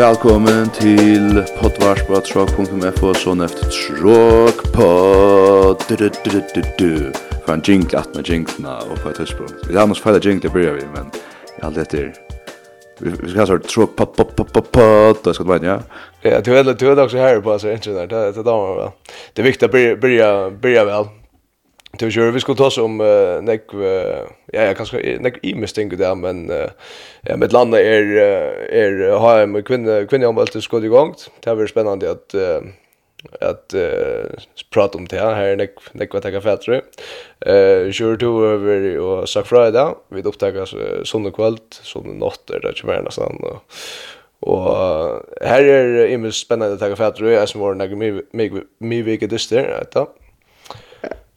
Velkommen til podvarsp på trog.fo Sånn efter trog pod For en jingle at med jinglena og på et tidspunkt Vi har annars feil jingle det börjar vi Men jeg har lett er. Vi skal ha sånn trog pod pod pod pod pod Det skal du ja. Ja, du er også her på så intro der Det er damer vel Det er viktig å börja vel Det gör vi ska ta oss om uh, nek uh, ja jag kanske nek i mig där men uh, ja med landa är är har en kvinna kvinna om allt ska igång. Det är spännande att uh, att uh, prata om det här nek nek vad jag fattar. Eh kör du över och sa fredag vi upptäcker uh, söndag kväll söndag natt är det tyvärr nästan och Og her er imens spennende å takke for at du er som var nægge mye vike dyster, vet du.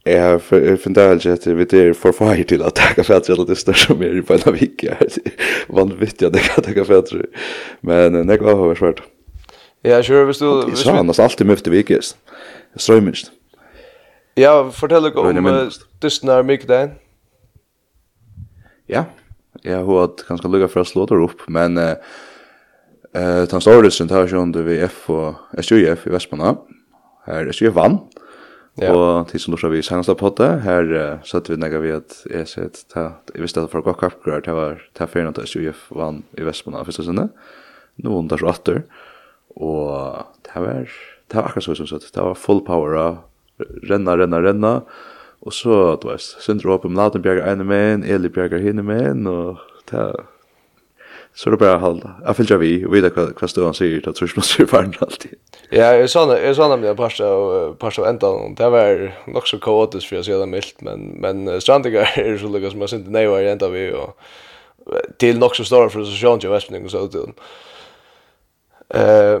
Jeg har funnet aldri at vi er for feir til at takka fætre eller det største mer i på en av ikke er vanvittig at jeg kan takka fætre men jeg har vært svært Ja, sure, hvis du... Jeg sa han alltid møfte vikest strøymynst Ja, fortell deg om dysten er mye den Ja, jeg har hatt ganske lukka for å slå der opp men uh, uh, den store dysten tar vi F og SJF i Vestmanna. Her SJF vann. Ja. Og til som lurer vi senast på det, her uh, satt vi nægge vi at jeg sett, jeg visste at det var godt kappgrar, det var ta ferien at SUF vann i Vestmåna første sinne, nu hundar så atter, og det var, det var akkurat så som det var full power av, renna, renna, renna, og så, du veist, Sindre upp Laden bjerger ene med en, Eli bjerger henne med och og det Så det bara hålla. Jag fyllt vi och vet vad vad står han säger att tror man ser fan alltid. Ja, jag sa det, jag sa det nämligen pasta och pasta och ända det var nog så kaotiskt för jag ser det milt men men strandiga är så lugnt som jag synte nej var ända vi och till nog så stor för så jag vet så ut. Eh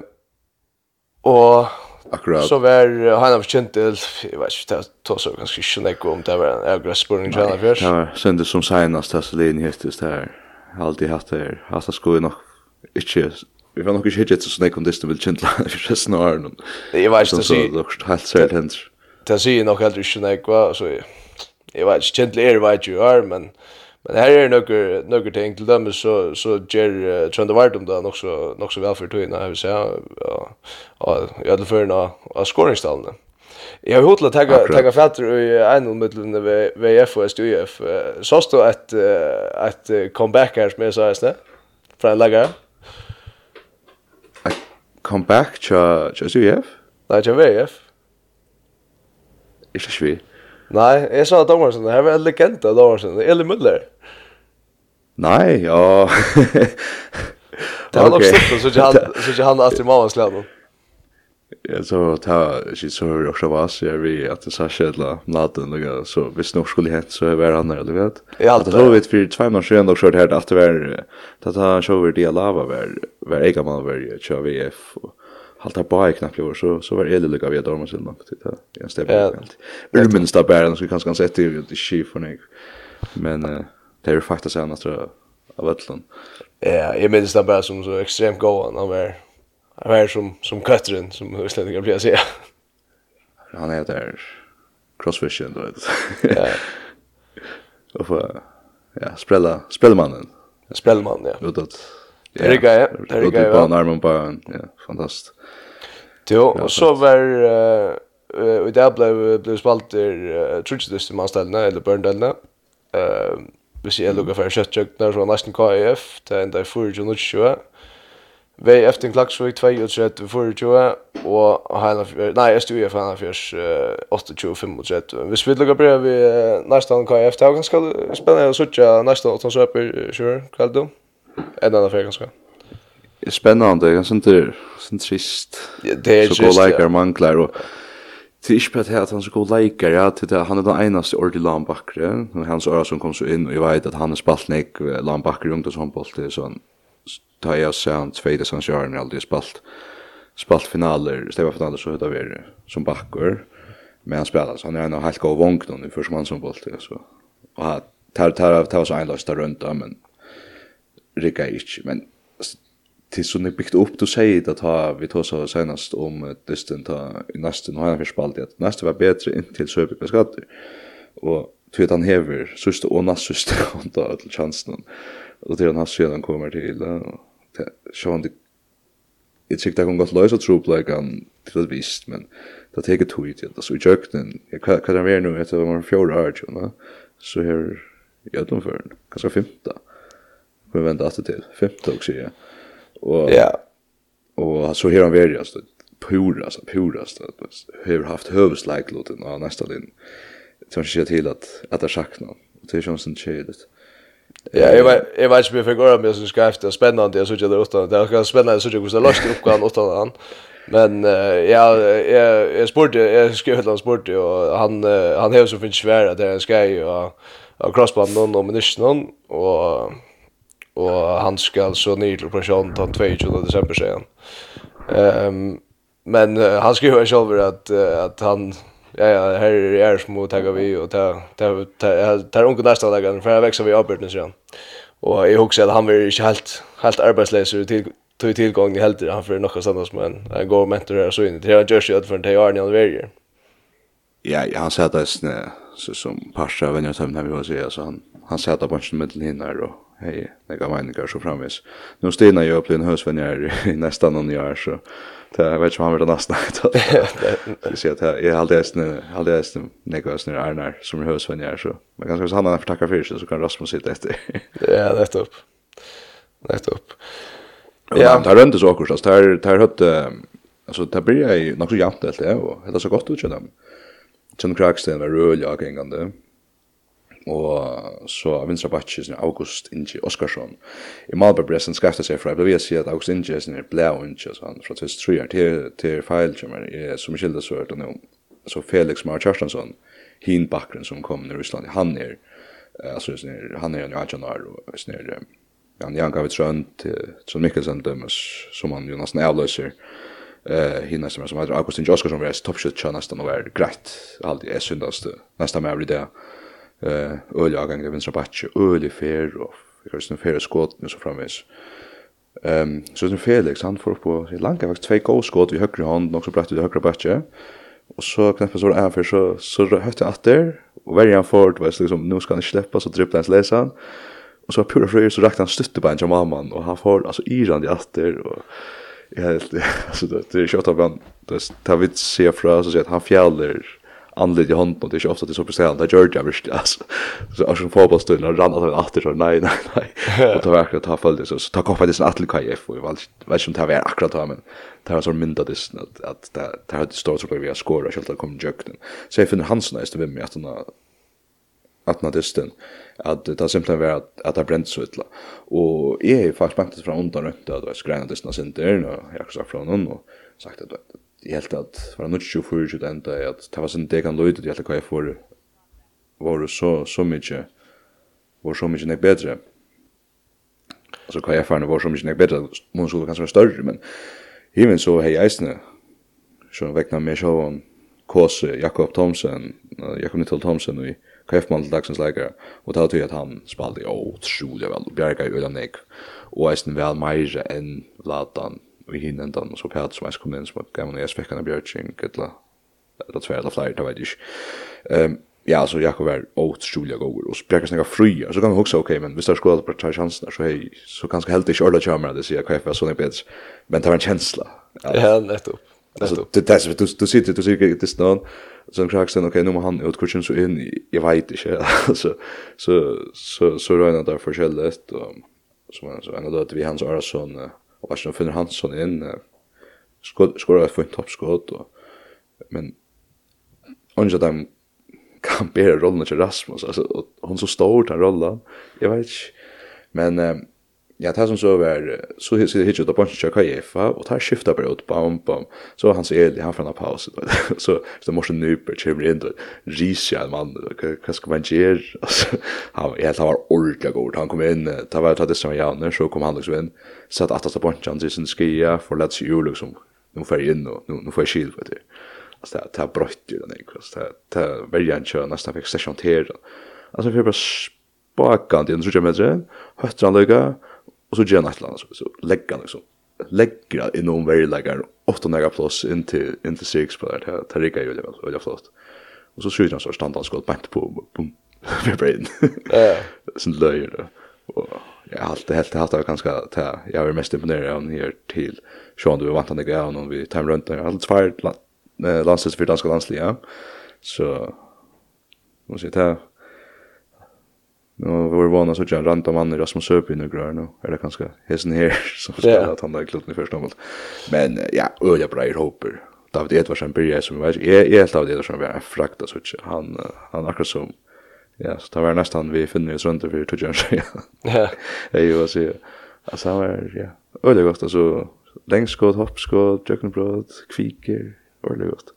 och Akkurat. Så var han av Kintel, jag vet inte, det tog så ganska snäck om det var en äggressburning tjänar först. Ja, sen det som senast Tasselin hittills där. Alltid haft det här. Alltså skulle nog inte vi får nog ikke hittet så snakk om disten vil kjentla i resten av åren. Jeg vet ikke, det sier... Det er helt sært hender. Det sier nok heller ikke snakk, va? Så jeg vet ikke, kjentla er vad du är, men... Men her er noen noen ting til dem, så, så ger uh, Trønda Vardum da nok också nok så vel for när jeg säger si, Ja. og i alle førene av, av skåringstalene. Jeg har hodla tagga tagga fatter i en av midlene ved VF og STF. Så stod ett comeback her som jeg sa i sted, fra en comeback tja tja UF? Nei, tja VF. Ikke svi. Nei, jeg sa Domarsen, her var en legende av Domarsen, Eli Müller. Nei, ja. Det var nok stort, så ikke han, så han mamma slår noen så ta shit så hör också vad så är vi att det så skedla natten och så visst nog skulle hänt så är det andra du vet. Ja, det har vi för två månader sedan då kört här att det var att ta show det lava var var jag man var ju kör vi f halta på i knappt år så så var det lika vi då man sen något det. Jag stämmer helt. Urmen står bara så kanske kan sätta ut i skif för mig. Men det är faktiskt annars tror jag av öllon. Ja, jag minns det bara som så extremt gåan av er. Han var som, som Katrin, som Østlendingar blir å si. Han er der crossfishen, du vet. ja. Og for, ja, sprella, sprellmannen. Sprellmannen, ja. Utåt. Ja, Riga, ja. Riga, ja. Utåt på armen på, ja, fantastisk. Jo, og så var, uh, i dag ble, ble spalt i uh, trutsidist i mannstallene, eller børndallene. Uh, hvis jeg lukket for kjøttjøkner, så var nesten KIF, det enda i 4.20. Vi efter en klacksvik 32 24 och hela nej jag stod i hela fjärs 28 35. Vi skulle lägga brev vi nästa gång kan jag efter ganska spännande att söka nästa åt så över sure kväll då. En annan fråga ganska. Spännande, jag syns inte syns trist. Det är så går lika manklar och Det är inte bara att han så god leikar, ja, till det, han är den enaste ordet landbackre, hans öra som kom så in, og jeg vet at han har spalt nek landbackre i ungdomshåndboll, så han ta jag sen tvejde som kör när aldrig spalt spalt finaler stäva finaler så heter vi som backer men han spelar så han är en helt god vånk nu för som han som boll så och han tar tar tar så en lösta runt men rika inte men till så ni byggt upp du säger att ha vi tar så senast om distant ta i nästa nu har han förspalt det nästa var bättre in till Söderbergs gator och tog han hever sista och nästa sista och då till chansen Och det är en hasch han kommer till. Så han det Jag tyckte att hon gått lösa tropläkan till ett visst, men det har tagit tog till. Alltså i köknen, jag kan det vara nu, jag tror man fjorda här, tjona. Så här, jag vet för en ganska femta. Vi väntar alltid till, femta också, ja. Och, ja. och så här han värde, alltså, pura, alltså, pura, alltså, hur haft hövsläklåten av nästa linn. Jag tror inte till att, att jag saknar. Det är ju sånt som tjejligt. Ja, jeg vet, jeg vet ikke om jeg fikk året, med så synes efter det er spennende, jeg synes det er utan, det er ikke spennende, jeg synes ikke hvordan jeg løste oppgaven utan han. Men uh, ja, jeg, jeg spurte, jeg skrev et eller annet spurte, og han, uh, han hever som finnes svære, det er en skei, og, og crossband noen og minister noen, og, og han skal så nye til operasjonen den 22. desember, sier han. Um, men uh, han skriver själv att uh, att han, ja ja här är det att tagga vi och ta ta ta ta onkel nästa dagen för att växa vi arbetet sen. Och jag husar att han blir inte helt helt arbetslös ut till tillgång i helter han för några sådana som en en god mentor här så in det har Jersey gjort för det är Arnold Verger. Ja, han sa att det så som Pasha vem jag tömde mig och säga så han han sätter på det var med den här och hej, det går man inte så framvis. Nu stinner jag upp en hösvänner i nästan någon år så Jag vet inte om han vill nästa. Jag ser att jag är nästan ästna, alltid ästna nekva ästna Arnar som är huvudsvänjar så men kanske så han har tacka för sig så kan Rasmus sitta efter. Ja, rätt upp. Rätt upp. Ja, det rönte så också. Det här, det här hade, alltså det blir ju något så jämnt helt det och det är så gott ut så dem Sen Kraksten var rörlig och gängande. Mm og så vinstra bakki sin August Inge Oskarsson. I Malberg ble sin skafta seg fra, jeg ble vi si at August Inge sin er blei og Inge, så han fra tils trujar til, til feil som er som skilda så er det no, så Felix Mar Kjartansson, hin bakgrunn som kom nir Russland, han er, altså han er jo 18 og sin er, han janka vi trønd til Trond Mikkelsen dømes, som han jo nesten avløser, eh hinna som som heter Augustin Joskarsson var toppshot nästan och är grett alltid är syndaste nästan med det eh öle avgångar vänstra backe, öle fair och jag syns fair skott nu så framvis. Ehm så som Felix han får på sitt långa faktiskt två goal skott i högra hand också så brätt ut högra backe. Och så knäpper så är för så så hötte åter och varje han fort var liksom nu ska han släppa så dribblar han läsan. Och så pura fröjer så rakt han stötte på en jamamman och han får alltså yran i och och helt alltså det är kött av han det tar vi se fra så att han fjäller anlit i hånden, og det er ikke ofte at det er så presterende, det gjør det jeg visst, altså. Så jeg som fotballstøyne, og rann at han atter, så nei, nei, nei. Og ta var akkurat ta følge, så ta koffa dissen atler KF, og jeg vet ikke om det var akkurat ta, men det var sånn mynda dissen, at, at det, det hadde stått så vi har skåret, selv om det kom jøkken. Så jeg finner Hansen eist vimmi, at han at han dissen, at det simpelthen var at, at det brent så ytla. Og jeg er faktisk bænt fra undan rundt, at det var skreina dissen av sinter, og jeg har sagt fra noen, og sagt at jag helt att var något 24 ut ända att det var sån det kan löta det att jag får var det så så mycket var så mycket bättre. Alltså kan jag fann var så mycket bättre mon skulle kanske vara större men even så hej eisne så vekna mer så om Kåse, Jakob Thomsen, Jakob Nittel Thomsen och Kjefmann til dagsens leikere, og det er at han spalte jo utrolig vel, og bjerga i øyne nek, og eisen vel meire enn Vladan, vi hinnan dan, og så Pat som eis kom inn, som gav man i SVK-en av Bjørtsing, eller tver eller flere, det vet jeg ikke. Ja, så Jakob var åtstrulig gåver, og Bjerke snakka fria, så kan man huske, ok, men hvis det er skoda på tre chansen så hei, så kanskje helt ikke orda kjamra det sier KF var sånn bedre, men det var en känsla. Ja, nettopp. Alltså det där så du du sitter du sitter det stan så en krax sen okej nu må han ut kursen så in jag vet inte alltså så så så rör det där för skället och så man så ändå då att vi hans Arason och bara så finner Hansson in skott skorar för en toppskott och men Anja dem kan bära rollen till Rasmus alltså hon så stor den rollen jag vet inte men Ja, det som så var, så sitter hittar jag hittar bunch checka Jefa og tar skiftet bare ut bam bam. Så var han så det han från en paus. Så så måste nu på chimney in då. Risha man, hva skal man gjøre? Alltså han jag han var ordentlig god. Han kom inn, tar var tatt det som var när så kom han liksom inn, Satt at att ta bunch han sen skia lett seg jo liksom. nå får jeg inn, og nå, nu får jeg skil på det. Altså, det er brøtt ju den ikvast. Det här väljer han kör nästan fick session jeg fikk bare spakant inn, så jag menar, hötter han lykke, Och så gör han ett land så, så lägger han liksom lägger in någon very like är åtta mega plus in till in till sex på det här Tarika ju väl väl flott. Och så skjuter han så standardskott bänt på bum med brain. Ja. Sen löjer det. Och jag har alltid helt haft det ganska ta jag är mest imponerad av här till Sean du vant han det gärna om vi time runt där allt fire landsets för danska landsliga. Så måste jag ta Nu var vana så tjän mann i Rasmus Söpin och grön nu. Är det kanske hesen här som ska att han där klubben i första mål. Men ja, öliga bra i hoper. David Edvardsen börjar som vet jag är helt av det som är frakta så han han akkurat som ja, så det var nästan vi finner oss runt för tjuan. Ja. Det är ju så alltså var ja. Öliga gott alltså längst skott, hopp kviker, öliga gott.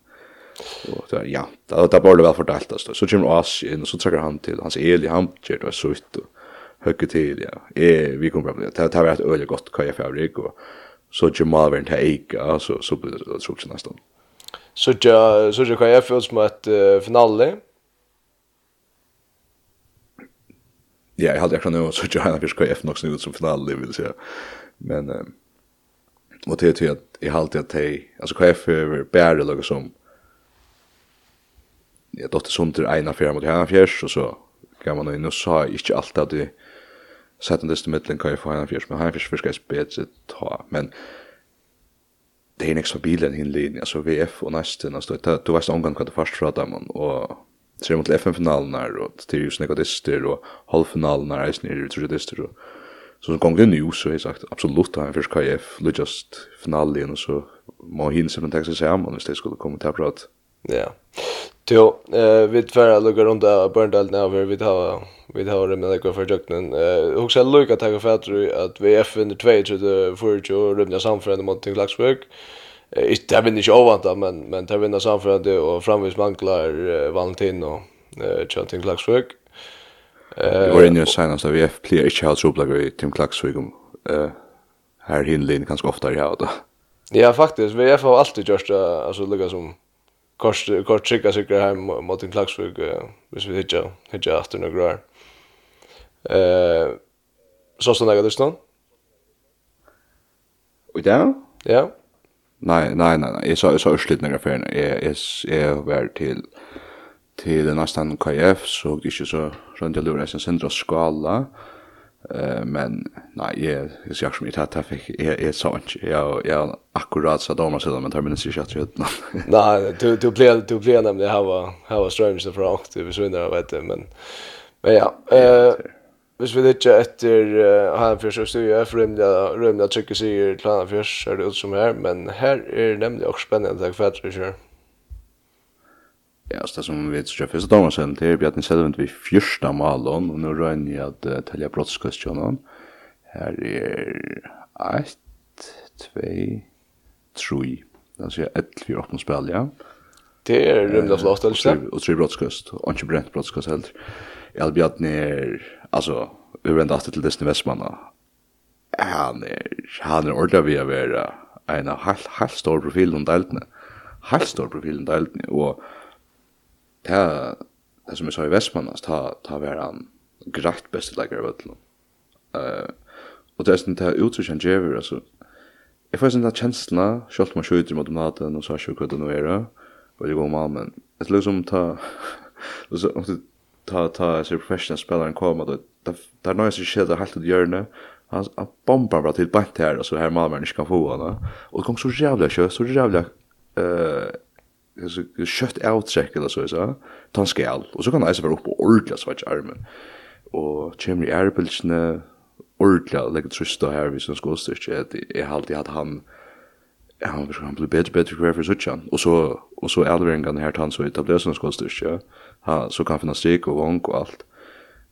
Och det är ja, det där borde väl fördelat alltså. Så kommer Ash in och så trycker han till hans Eli han ger det så ut och högg till ja. Eh vi kommer på det. Det har varit öle gott kaja fabrik och så kommer Malvern till Eika så så blir det så också nästan. Så jag så jag kan jag först med att finale. Ja, jag hade jag kan nu så jag hade kanske F något snut som final vill säga. Men eh och det är att i halt att hej alltså KF över bär det som jeg dotter sunder ena fjerde mot henne fjers, og så gav man inn, og sa har ikke alt av det settende en dyste kan jeg få henne fjers, men henne fjers skal jeg bedre ta, men det er en ekstra bil enn hin linje, altså VF og nesten, altså, du veist omgang hva du først fra dem, og ser mot FN-finalen her, og til just negatister, og halvfinalen her, eisen er trujadister, og så som gongen nu, så har jeg sagt, absolutt, han først kan jeg, just finalen, og så må hinn som en tekst i sammen, hvis det skulle komme til å prate, Ja. Jo, eh vi tvära lukar runt där Burndal nu vi tar vi har det med några fördukten. Eh också lucka ta för att att vi FN 2 till det för ju rumna samförande mot till Laxburg. Eh det är inte ovant men men det vinner samförande och framvis manglar Valentin och eh Chanting Laxburg. Eh var inne senast av VF player i Charles trubbel i Tim Laxburg. Eh här hinlin kanske ofta i här då. Ja, faktiskt. Vi har alltid gjort det, alltså lucka som kort kort checka sig hem mot en klaxvik hvis vi hitja hitja efter några år. Eh så så några där Och där? Ja. Nej, nej, nej, nej. Jag sa jag sa urslit några för är är är var till till nästan KF så det är ju så runt det lurar sen centrala skala. Eh Eh men nej, jag jag ska ju inte ta fick är är så inte. Jag jag akkurat så där man men tar men så shit shit. Nej, du du blir du blir nämligen här var här var strange så från det försvinner vet du men men ja, eh Hvis vi ikke etter uh, Hanfjørs og studiet, for rymlig rymlig at trykker sier til Hanfjørs, er det ut som her, men her er nemlig også spennende, takk for at du kjører. Ja, så det som vi vet så första dagen sen det är Bjartin Selvent vi första malen, och nu røyner jeg att uh, tälja brottskostjonen. Här är 1, 2, 3. Alltså er 11 för öppna spill, ja. Det är rymda flott, eller hur? Och tre brottskost, och ikke brent brottskost heller. Jag Bjarni altså, alltså, övrända efter till Disney Westmanna. Han er, han er ordentlig vi att vara en halvstor profil om deltene. Halvstor profil om deltene, och ta det som jag sa i Vestmannas ta ta var han grakt bästa lägger av allt. Uh, och det är inte han Jever alltså Jag får sånn kjensla, kjølt man skjuter mot maten, og så er ikke hva det nå er, og det går med, men Det tror liksom ta, ta, ta, så professional spelaren kom, då där när noe som skjedde helt ut hjörne han, bombar bara till bant här, så här malmaren inte kan få henne. Och kom så jävla kött, så jävla uh, så kött outtreck eller så så ta skal. Och så kan det vara upp uppe ordla så vart armen och chimney airbilsne ordla lägger trista här vi som skålstyrke att det är alltid att han ja han vill han bli bättre bättre kvar för sådär och så och så äldre den här tant så etablerar som skålstyrke ha så kan finna stryk och vank och allt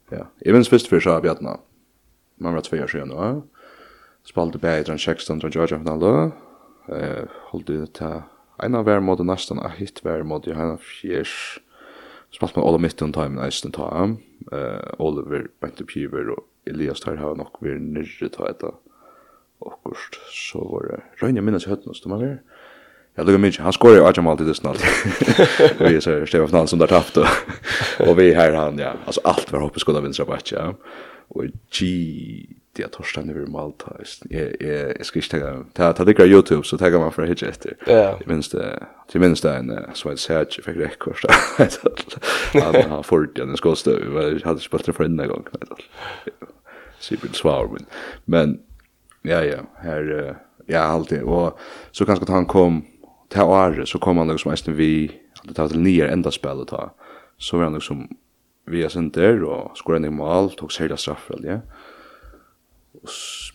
ja även först för så har vi att man var två år sedan va spalte bättre än 16 tror jag jag Eh, hållde det Einar var mot nästan a hit var mot Johanna Fjärs. Spalt med Ola Mitten time nästan ta. Eh Oliver Bente Piver och Elias tar har nog vi nyrre ta detta. Och kost så var det. Rönja minnas hötten oss de här. Jag lukar mycket, han skorar ju Arjam alltid det snart. vi är så här, Stefan Fnall som där tappt och, och vi här han, ja. Alltså allt var hoppas skulle vinna rabatt, ja. Och G det är torsdagen över Malta. Jag jag jag ska inte ta ta ta det Youtube så tänker man för att hit efter. Ja. Minns det till minns det en så att säga att fick rekord. Han har fått den skålstöv, jag hade spelat det för en gång. Super svar, men men ja ja här ja alltid och så kanske han kom till Åre så kom han liksom nästan vi att tar till nya ända spelet ta. Så var han liksom via där och skorade ner mål tog sig där straff väl ja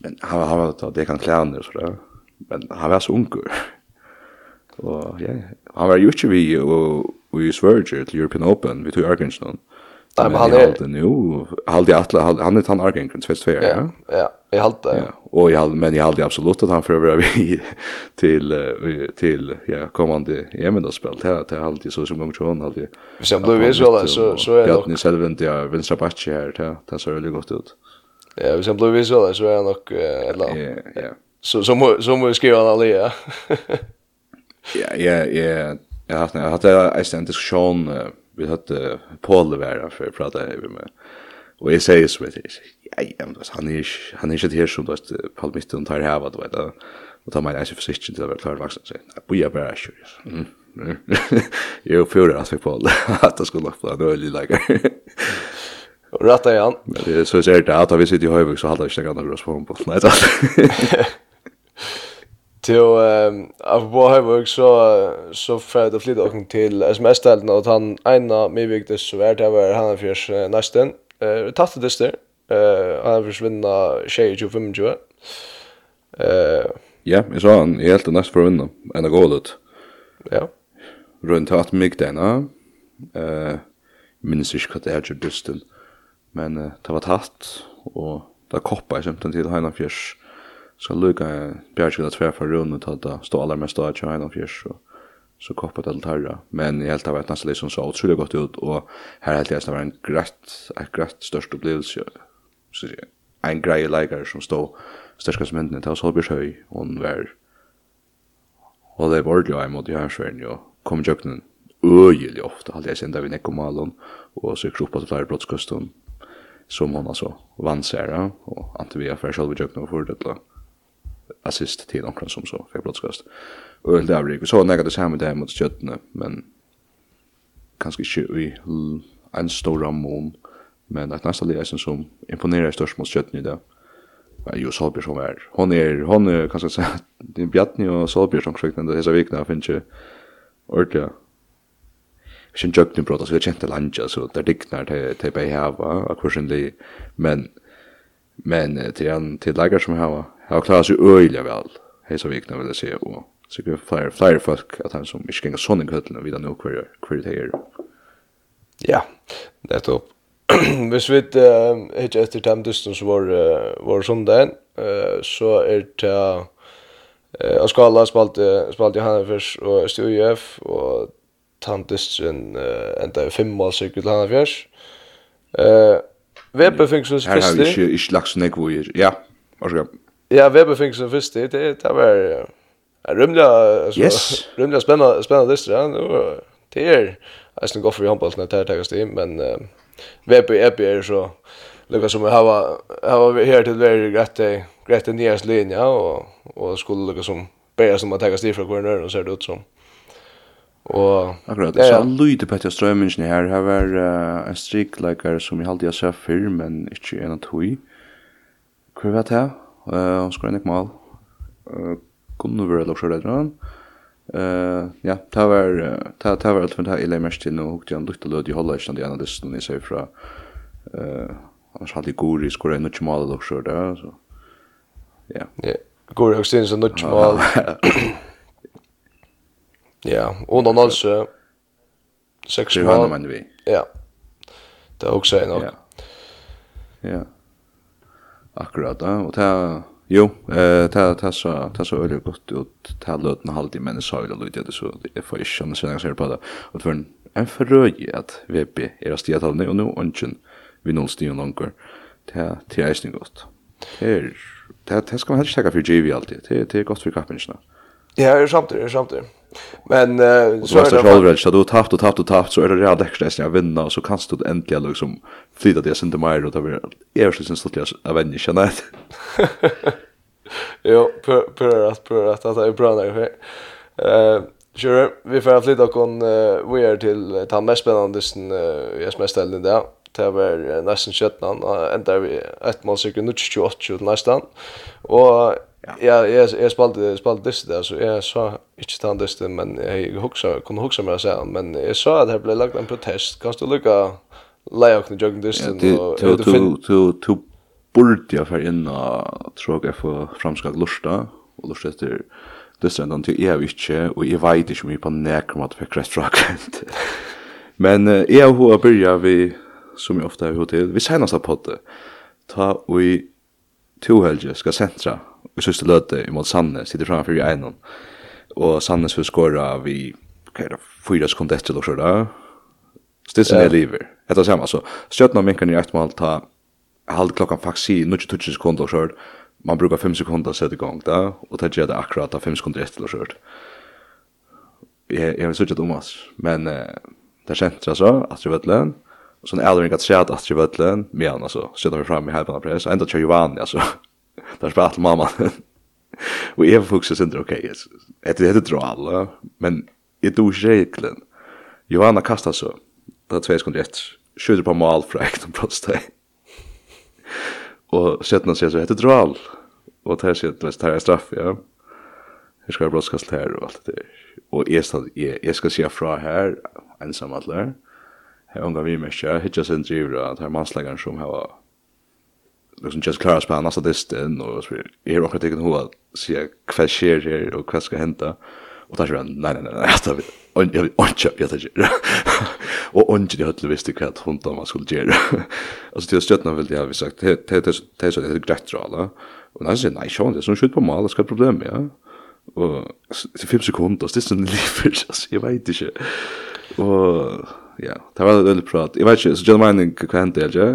men han han var det kan klara det så där. Men han var så ung. Och ja, han var ju inte vi och vi Sverige till European Open vi tog Argentina. Nej, men han är nu hade alla han är han Argentina fest för ja. Ja, jag hade ja. Och jag men jag hade absolut att han föröver vi till till ja kommande EM då spel här till alltid så som gång hon hade. Sen blev vi så så så är det. Jag hade ni själv inte jag vänstra backen här där. Det ser väldigt gott ut. Ja, hvis han blir visuell så er han nok uh, et eller annet. Ja, ja. Så, så, må, så må vi skrive han alle, ja. ja, ja, ja. Jeg har hatt, jeg har hatt en diskusjon, vi har hatt Paul være for å prate med, og jeg sier så vet jeg, ja, ja, men han er ikke, han er ikke her som, du vet, Paul Mitten tar her, du vet, og tar meg en for sikkert til å være klar vaksen, sier, nei, boja bare ikke, ja. Jo, fyrir at vi Paul, at det skulle nok bli en øyelig lager. Rätta igen. Men det är så är det att vi sitter i Höjvik så hade jag inte kan några spår på. Nej tack. Till ehm av på Höjvik så så för det flytta och till SMS ställen och han ena med viktigt så vart det var han för nästan. Eh tatt det där. Eh han försvinna 25 25. Eh ja, jag sa han helt näst för vinna. Ända gålet. Ja. Runt att mig denna. Eh minns ich gerade er dustel. Men uh, det var tatt, og det koppa jeg kjemten til Heina Fjers. Så lukka jeg bjergskina tver for rundt, og det stå aller mest av til Heina Fjers, og så koppa til Tarra. Men jeg helt av et nesten liv som så utrolig godt ut, og her helt jeg det var en greit, et greit størst opplevelse. Så jeg, en grei leikar som stod som hendene til Solbjørs høy og hun var Og det var ordentlig av imot i hersverden, og kom i kjøkkenen øyelig ofte, hadde jeg sendt av i nekkomalen, og så kroppet flere brottskostene, som hon alltså vann Sarah och Antivia för själva jökna för det assist till någon som så för plötsligt. Och det där gick så några det samma där mot Stjärnorna men kanske inte i en stor ramon men att nästa läsen som imponerar störst mot Stjärnorna där. Ja, jo Solbjørn som er. Hon er, hon er, kan kanske si, det er Bjartni og Solbjørn som sjukt den här veckan finns ju ordentligt sin jökna brota så vi kjente lanja så där dignar till till på hava och kursen det men men till en till läger som hava har klarat sig öliga väl hej så vikna vill se och så går flyer flyer folk att han som inte gänga sån i vid nu kvar kvar det här ja det upp Hvis vi ikke etter time så var, var sondagen, så er det uh, Skala spalte spalte Johannes og STUF, og han dystren uh, enda i fem mål sikkert til han fjers. Uh, Weber fikk sin første. Her har vi ikke, ikke lagt sånn ekvoer. Ja, varsågod. Ja, Weber fikk sin første. Det, det var uh, rymlig, altså, yes. rymlig spennende, spennende dystren. Det er nesten godt for håndballene til å ta oss til, men uh, Weber er er så lukka som vi hava, hava her til veri greit greit nyast linja og, og skulle lukka som bæra som man tegast ifra hver nøyre og ser det ut som Og akkurat Ja, så lite på att strømmingen her har var en streak like som jag alltid har sett för men ikke en att hui. Hur vet jag? Eh hon skulle inte mal. Eh kunde väl också det då. Eh ja, det var det det var alt for det här i lämst til nå og jag lukte lød i hålla istället ena distan i sig fra eh annars hade Gori skulle inte mal också det så. Ja. Ja. Gori också sen så inte mal. Ja, och någon alltså sex och halv. Det vi. Ja. Det er også en. Ja. Ja. Akkurat, ja. Og det Jo, eh ta det så ta så öle godt ut ta lötna halvt i men så öle ut det så det får ikke sjön sen ser på det. Och för en forrøy at VP är att stiga talne och nu onchen vi noll stiga Det er, ta er snyggt. Här ta det skal man helst tenke for GV alltid. Det det godt for för kapinchen. Ja, det er samtidigt, det är samtidigt. Men uh, så är det själv så du tappt och tappt och tappt så är det rätt extra att vinner och så kan du äntligen liksom flytta det sen till mig och ta vi är så sen så att jag vänner känner det. Jo, på på att på rätt att det är bra där. Eh Sure, vi får flytta kon uh, vi är till ta mest spännande sen uh, jag mest ställen där. Det var uh, nästan 17 och ända vi ett mål sekund 28 nästan. Och Ja, jag jag spelade spelade dist där så jag sa inte stan dist men jag huxar kunde huxa mig säga men jag sa att det blev lagt en protest. Kan du lucka lägga den jogging dist och du du du du borde jag för inna tror tråka för framskak lusta och lusta efter det sen till jag inte och jag vet inte mycket på näkrmat för restaurant. Men jag har börjat vi som jag ofta har hotell. Vi senast har podden. Ta och i helger ska sentra i sørste løte mot Sanne, sitter framfor i egnom. Og Sanne skulle skåra vi, hva er det, fyra sekunder etter eller sånn da. Stilsen er livet. Etter samme, altså. Stjøtna minkene i ett mål ta halv klokkan faktisk i 20 sekunder og sånn. Man brukar 5 sekunder å sette i gang da, og det gjør det akkurat da 5 sekunder etter og sånn. Jeg, jeg vil sørge om oss, men eh, det kjent så, at det. Og sånn er det ikke at seg at det var et lønn, altså, stjøtna vi fram i halvbanan press, enda kjør Giovanni, altså där spratt mamma. Och jag fokuserar sen okej. Okay, det heter dral, men jag tog regeln. Johanna kastar så. Det är två sekunder efter. Skjuter på mål för äkta prostej. Och sätten säger så heter dral. Och det här det här straff, ja. Hur ska jag brottskast här och allt det där. Och jag ska, jag ska se fra här, ensam alla. Jag ångar vi mig inte. Jag hittar sen driver att här mansläggaren som har liksom just klarar spela nästa distan och så är det också tecken hur att se vad sker här och vad ska hända. Och där så nej nej nej jag alltså och jag vill inte jag tar och och det hade visst det att hon då man skulle göra. Alltså till stöttna vill jag vi sagt det det det så det är grejt då och när så nej så det så skjut på mål det ska problem ja. Och 5 sekunder det är så livet alltså jag vet inte. Och ja, det var veldig prat. Jeg vet ikke, så John Mining, hva hendte jeg, ikke?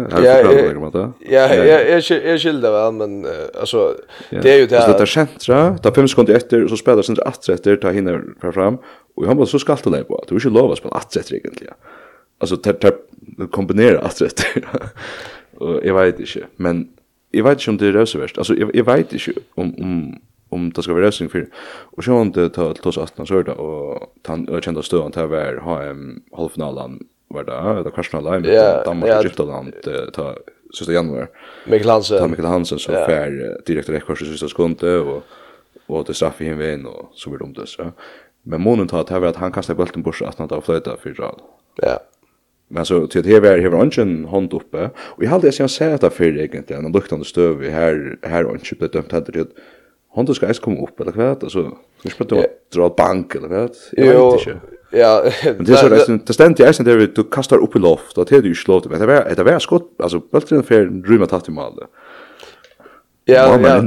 Ja, ja, jeg skilder vel, men altså, det er jo det... Det er sentra, det er fem sekunder etter, og så spiller sentra atre etter, ta hinner fra fram, og i håndball så skal du leie på, du er ikke lov å spille atre etter egentlig, ja. Altså, det kombinerer atre etter, og jeg vet ikke, men jeg vet ikke om det er røseverst, altså, jeg vet ikke om, om om det ska vara rösning för och så inte ta till oss att så och han kände stöd att var HM halvfinalen var det det kanske någon live med Danmark och Tyskland ta sista januari Mikkel Hansen. Ta Mikkel Hansen så för direkt rekord sista sekunde och och det straff i en vän och så blir det det så men månen tar att här han kastar bulten bort att han tar flöjta för rad. Ja. Men så till det här har här ungen hand uppe och jag hade sen sett att för egentligen en luktande stöv här här och inte blivit dömt hade det Hon ska ens komma upp eller kvart alltså vi ska då dra bank eller kvart. Jo. Ja, men det är så det ständ jag sen där du kastar upp i loft och det är ju slått men det är det är skott alltså bulten för rymma tatt i mål. Ja, ja.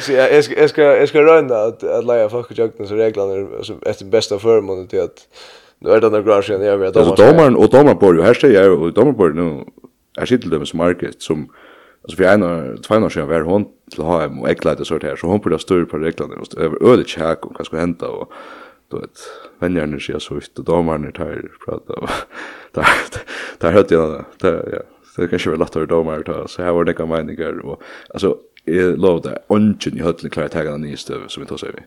Så jag ska jag ska jag ska runda att att lägga fuck jukten så reglerna alltså efter bästa förmån till att nu är det den garagen jag vet. att domaren och domaren på ju här säger jag och domaren på nu är sitter dem som market som Alltså för en av två år sedan var hon till HM och äcklade sort här så hon borde styr på reglerna och över öde check och vad ska hända och då vet vänner nu ser så ut och domarna tar prata och där där hörde jag där ja det kanske var lättare domar ta så här var det kan meningar och alltså är lov där ungen i höll klara tagga den nyste som vi tar sig vi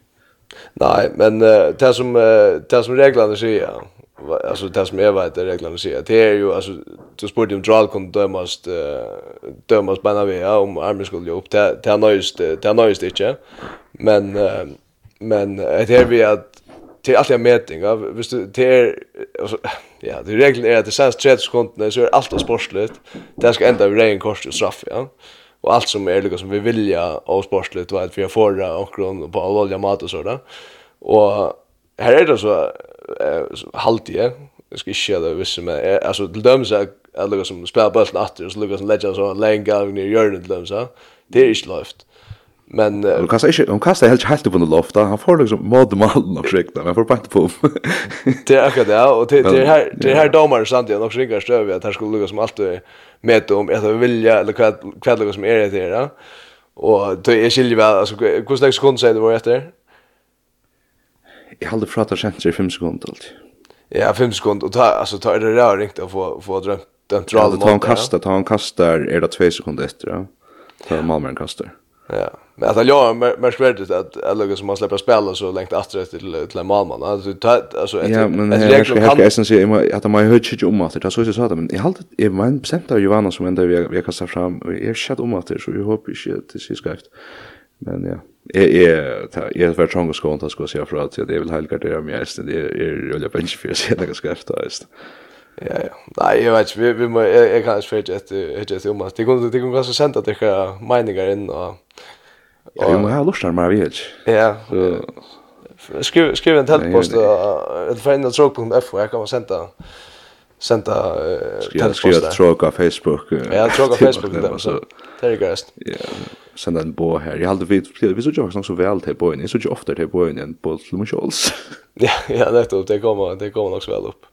Nej men det som det som reglerna säger alltså det som jag vet är reglerna säger det är ju alltså du spurte om drall kunde dömas dömas vi ja, om armen skulle ju upp det det är nöjst till nöjst inte men men det är vi att till alla mätningar visst det är alltså ja det regeln är att det sänds 30 sekunder så är allt sportsligt. Det ska ända vid ren kors och straff ja. Och allt som är liksom vi vilja och sportsligt vad vi får och på olja mat och sådär och här är det så halvt jeg. Jeg skal ikke gjøre det visst med. Alltså till dem så att lukka som spiller bølten atter, og så lukka som legger så lenge av nere hjørnet till dem så. Det är inte løft. Men uh, hon kastar hon kastar helt helt på den lofta. Han får liksom mod mal och skräckta. Men får på inte på. Det är akkurat det och det det här det här domar sant jag också ringar stöv att här skulle lukka som alltid med om att vilja eller kvad kvad Lucas som är det där. Och då är skiljer väl alltså hur slags kon säger det var efter jag hade pratat sent i 5 sekunder allt. Ja, 5 sekunder och ta alltså ta det där riktigt att få få dra den dra den ta en kasta, ta en kastar är det 2 sekunder efter. Ja. Ta Malmö en kastar. Ja. Men att jag mest värdet att alla som man släpper spela så längt efter till till Malmö. Alltså alltså ett Ja, men jag ska helt essens jag att man hör ju om att det så så så men jag hade jag men bestämt av Johanna som ändå vi vi kastar fram. Jag chat om att så vi hoppas inte det ska Men ja. Jeg, jeg, jeg har vært trang og skånt, jeg skal si fra at jeg vil helgardere meg eisen, det er rullet bensje for å se noe skreft av eisen. Ja, ja. Nei, jeg vet ikke, vi, vi må, jeg, jeg kan ikke høre etter om at de kunne, de kunne kanskje sende at dere meninger inn og... og ja, vi må ha lortar med vi vet Ja, skriv, skriv en teltpost og et forendet tråk.f og jeg kan sende senda teltpost der. Skriv tråk av Facebook. Ja, tråk av Facebook, det er greit. Ja, sända en bo här. Jag hade vi vi så jag så väl till boen. Så jag ofta till boen än på Lumsholz. Ja, ja, nettopp. Det kommer det kommer också väl upp.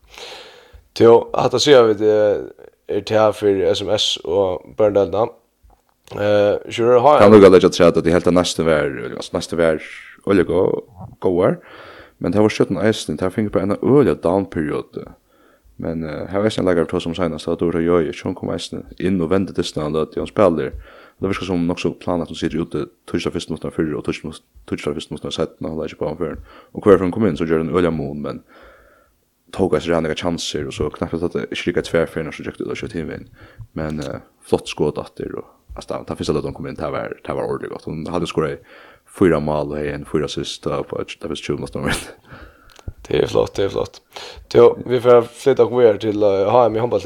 Jo, att det ser vi det är till för SMS och Berndelna. Eh, sure har. Kan du gå lägga chat att det helt nästa vär, alltså nästa vär olja gå går. Men det var skjuten eisen, det fick på en øle down period. Men uh, här är sen lagar vi som senast, då Dora Jøy, ikke hun kom eisen inn og vendet distan, att jag spelar det virkar som nok så plan at hon sitter ute torsdag fyrst måste förr och torsdag fyrst måste sett när hon lägger på för. Och kvar från kom in så gör den ölja mon men tog oss rena chanser och så knappt att det skicka tvär för när så gick det då kött in. Men uh, flott skott åter och alltså ta finns att de kom in där var det var ordentligt gott. Hon hade skorat fyra mål och en fyra assist på ett där var 20 måste man. Det är flott, det är flott. Så vi får flytta vidare till HM i handboll.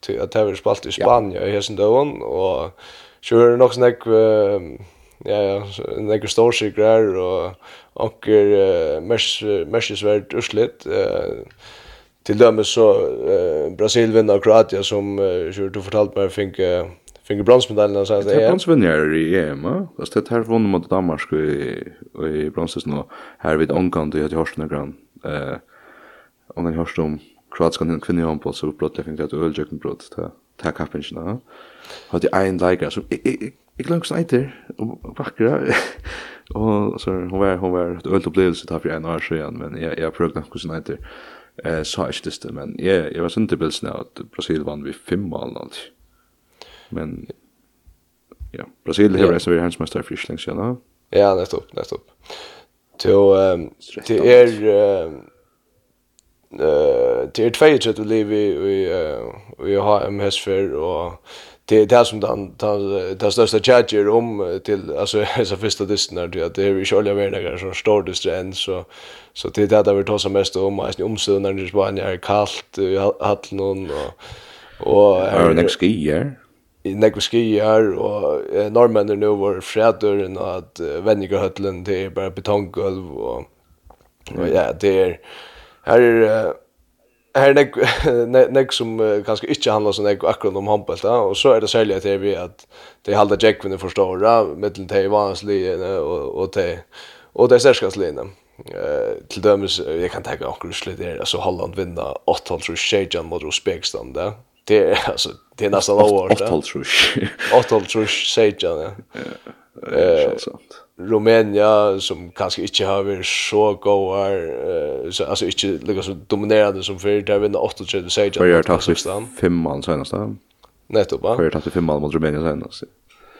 Till att det har spalt i Spanien i Helsingborg och så er det nok sånn ja, ja, nekker stårsikrar og anker uh, mersesverd urslitt. Uh, til dømes så uh, Brasil vinner Kroatia som uh, du fortalte meg fikk uh, Finger bronsmedaljen så det är bronsvinnare i EM. Fast det här vann mot Danmark i i bronset nu. Här vid Onkan det har Horsten Gran. Eh om den Horsten kroatiska kvinnan på så brott det fick att öljöken brott där ta kappingina. Hatt i ein leikar som jeg glemmer hvordan eiter, og vakkere. og så hun var, hun var et ølt opplevelse ta for en år siden, men jeg, jeg prøvde nok hvordan eiter. Eh, sa ikke det, men jeg, jeg var sånn til bilsen av at Brasil vann vi fem mål alltid. Men ja, Brasil har reist over hensmester for ikke lenge siden. Ja, nettopp, nettopp. Til, um, til er... Um, eh det är två sätt att leva i vi har en för och det är det som den den största charger om till alltså så första dysten där att det är vi ju själva värden så står det sen så så det är det där vi tar som mest om alltså omsidan när det bara är kallt i hallen och och är det skier i nekve skier, og eh, normene nå var fredøren, og at eh, vennigerhøtlen, det er bare betonggulv, og, og ja, det er, Her er her nek nek, nek som uh, kanskje ikke handler så nek akkurat om håndball da, og så er det særlig at det er vi at de halda Jackvin for stora, mittelen til vanlige og, og til og det særskaslige. Eh til dømes jeg kan tenke akkurat slutt der, altså Holland vinna 8-0 tror Shajan mot Uzbekistan där. Det är alltså det är nästan over. 8-0 tror 8-0 tror Shajan. Ja. Eh, Rumänien som kanske inte har varit så goar eh så alltså inte lika så dominerande som för där vinner 38 säger jag. För tatt sig fem man senast. Nettopp. För tatt sig fem man mot Rumänien senast.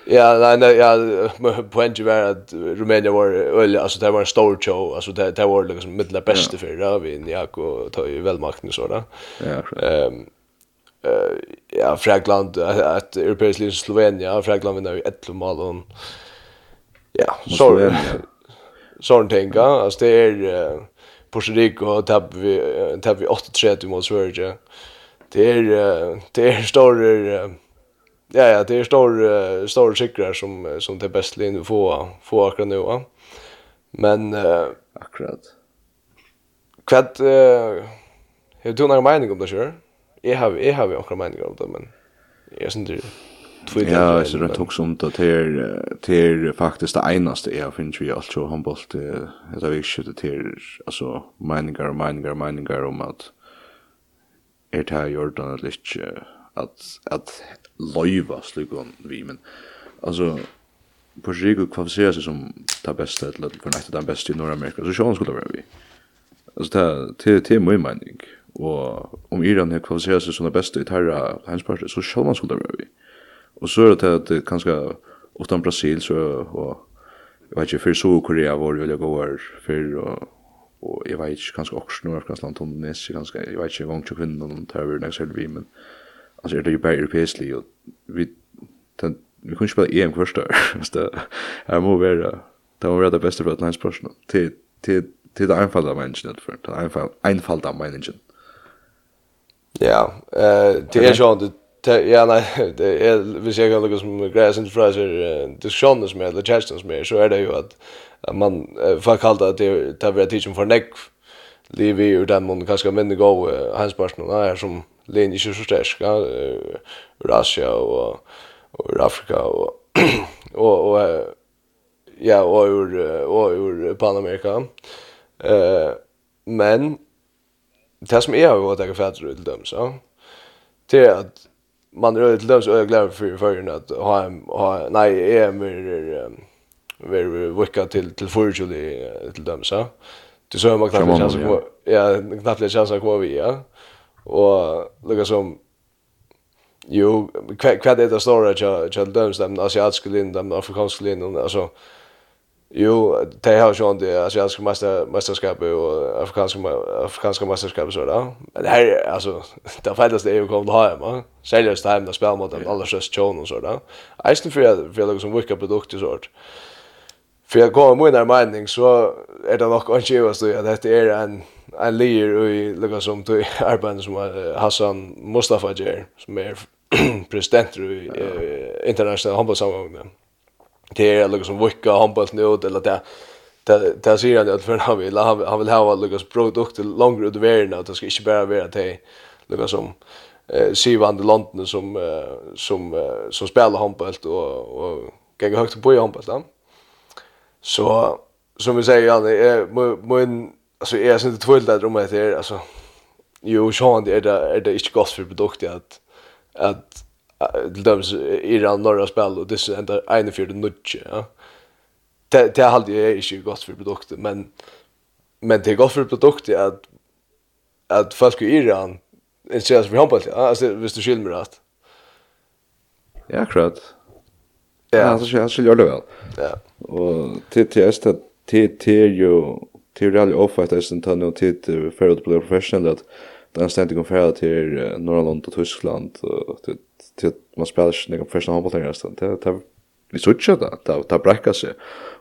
Ja, nej nej ja poängen var att Rumänien var öl alltså det var en stor show alltså det det var liksom mittla bästa ja. för där vi jag och tar ju välmakten så där. Ja. Ehm eh ja Frankland att europeisk ligan Slovenien Frankland vinner 11 mål och Ja, så så en tänka, alltså det är Puerto Rico tapp vi tapp vi 8-3 mot Sverige. Det är det är större ja ja, det är större stor cyklar som som det bäst linjen få få akkurat nu. Va? Men akkurat. Kvad eh hur du några mening om det kör? Jag har jag har också några mening om det men jag syns inte Twitter. Ja, så det tog som det till till faktiskt det enaste jag finns ju alltså handboll det det vi skjuter till alltså meningar meningar meningar om att är det här gjort att lite att att löva slugon vi men alltså på Rigo kvalificerar sig som det bästa eller för nästa den bästa i Nordamerika så sjön skulle vara vi. Alltså det till till min mening och om Iran har kvalificerat sig som det bästa i Terra hemsparter så sjön skulle vara vi. Mm Och så är det att kanske utan Brasil så och jag vet inte för Korea var det väl går för och och jag vet inte kanske också några afrikanska land om det så kanske jag vet inte gång till kvinnan om terror nästa vi men alltså det är ju bara europeiskt och vi den vi kunde spela EM första så det är mer vara det var det bästa för att lans person till till till det einfalda människan för det einfalda einfalda människan ja eh det är ju ja nej det är vi ser jag något som gräs inte fräser diskussioner som är eller chatten som är så är det ju att man får kalla att det tar vi att teachen för neck lever ju den man kanske men det hans personal är som lin inte så stark ja Russia och och Afrika och och och ja och ur och ur Panamerika. Eh men det som är ju att jag fattar ut dem så det är att man är till döms och glad för för att ha en ha nej är mer ver vecka till till förjuli till dem så Det så man knappt chans att ja knappt chans att gå vi ja. Och lukar som jo kvad kvad det står att jag jag döms dem asiatiska linjen dem afrikanska linjen alltså Jo, det har ju inte asiatiska mäster mästerskap och afrikanska afrikanska mästerskap så där. Men det här alltså det fattas det ju kom hem, va. Seriöst hem där spel mot alla just John och så där. Eisen för för något som produkt produkter sort. För jag går med en mening så är det nog kanske ju så att det är en en leader i lukar som till Arban som Hassan Mustafa Jer som är president i internationella handbollssammanhangen det är liksom vicka handboll nu eller det det det ser han att för han vill han vill ha Lucas produkt längre ut över nu det ska inte bara vara det Lucas som eh Sivan i London som som som spelar handboll och och kan högt på i handboll då. Så som vi säger han är men alltså är det inte tvivl om det är alltså jo så det är det är det inte gott för produkt att att till döms Iran norra spel och det enda ända ene för nudge ja. Det det hade jag inte gott för produkten men men det är gott för produkten att att folk i Iran intresserar sig för ja, alltså visst du skilmer mig ja akkurat. Ja. Alltså jag skiljer det väl ja. Och till till just att till till ju till det offer ofta är det inte till för att bli professionell att den ständigt går för till Norrland och Tyskland och till till man spelar inte någon professional handboll längre så det det vi så tjata det det bräcker sig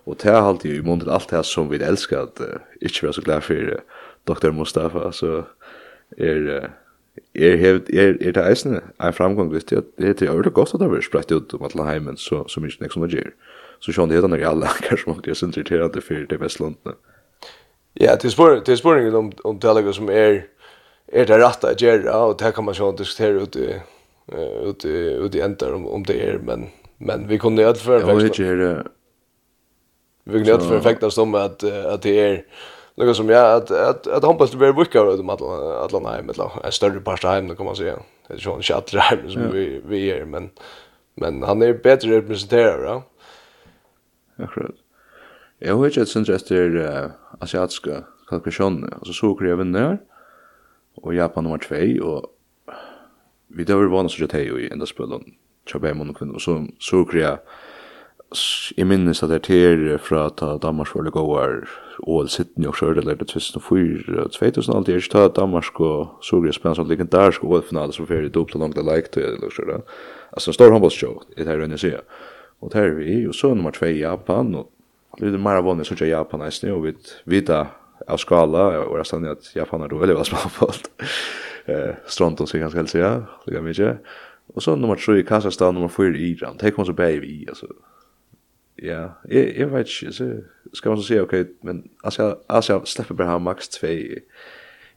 och det har alltid i munnen till allt det som vi älskar att inte vara så glad för Dr. Mustafa så är er hevd er er det eisne ein framgang vist at det er det godt at det blir spredt ut om alle heimen så, so mykje som det gjør. Så sjón det er alla kanskje mot det sentri til at det fyrir til Vestlandene. Ja, det er spurning det er spurning om om Telegram som er er det rett å gjøre, og det kan man sjón diskutere ut eh ute, ute i ändar om, om det är, men, men vi kunde ju för en fäktast. Ja, det Vi kunde ju för en som att, att det är något som jag, att, att, att hoppas det blir vika av alla alla nej med en större part hem då kan man säga. Det är ju en chatt hem som vi, vi är, men, men han är bättre representerad, ja. Akkurat. Jag vet ju att sen just det asiatiska kalkationer, alltså så kräver där. och Japan nummer 2, och vi det var vanligt så jag tog i enda spelen tjabba hem och kvinnor så så kreja i minnes at det er från at Danmark var det går och sitten och eller det lärde 2004 2000 allt er ikke Danmark og så grejer spennende sånn legendarisk OL-finale som fyrir det og langt det like til eller så där alltså en stor i det her rønne sida og det er vi ju så nummer 2 i Japan og Det er mer vanlig sånn i Japan nästan og vi vet av skala og resten at Japan er då veldig veldig på eh Stronton sig ganska säga, lika mycket. Och så nummer 3 Kazakstan, nummer 4 i Iran. Det kommer så baby alltså. Ja, jag, jag vet inte, så ska man så säga okej, men alltså alltså släpper bara max 2. Jag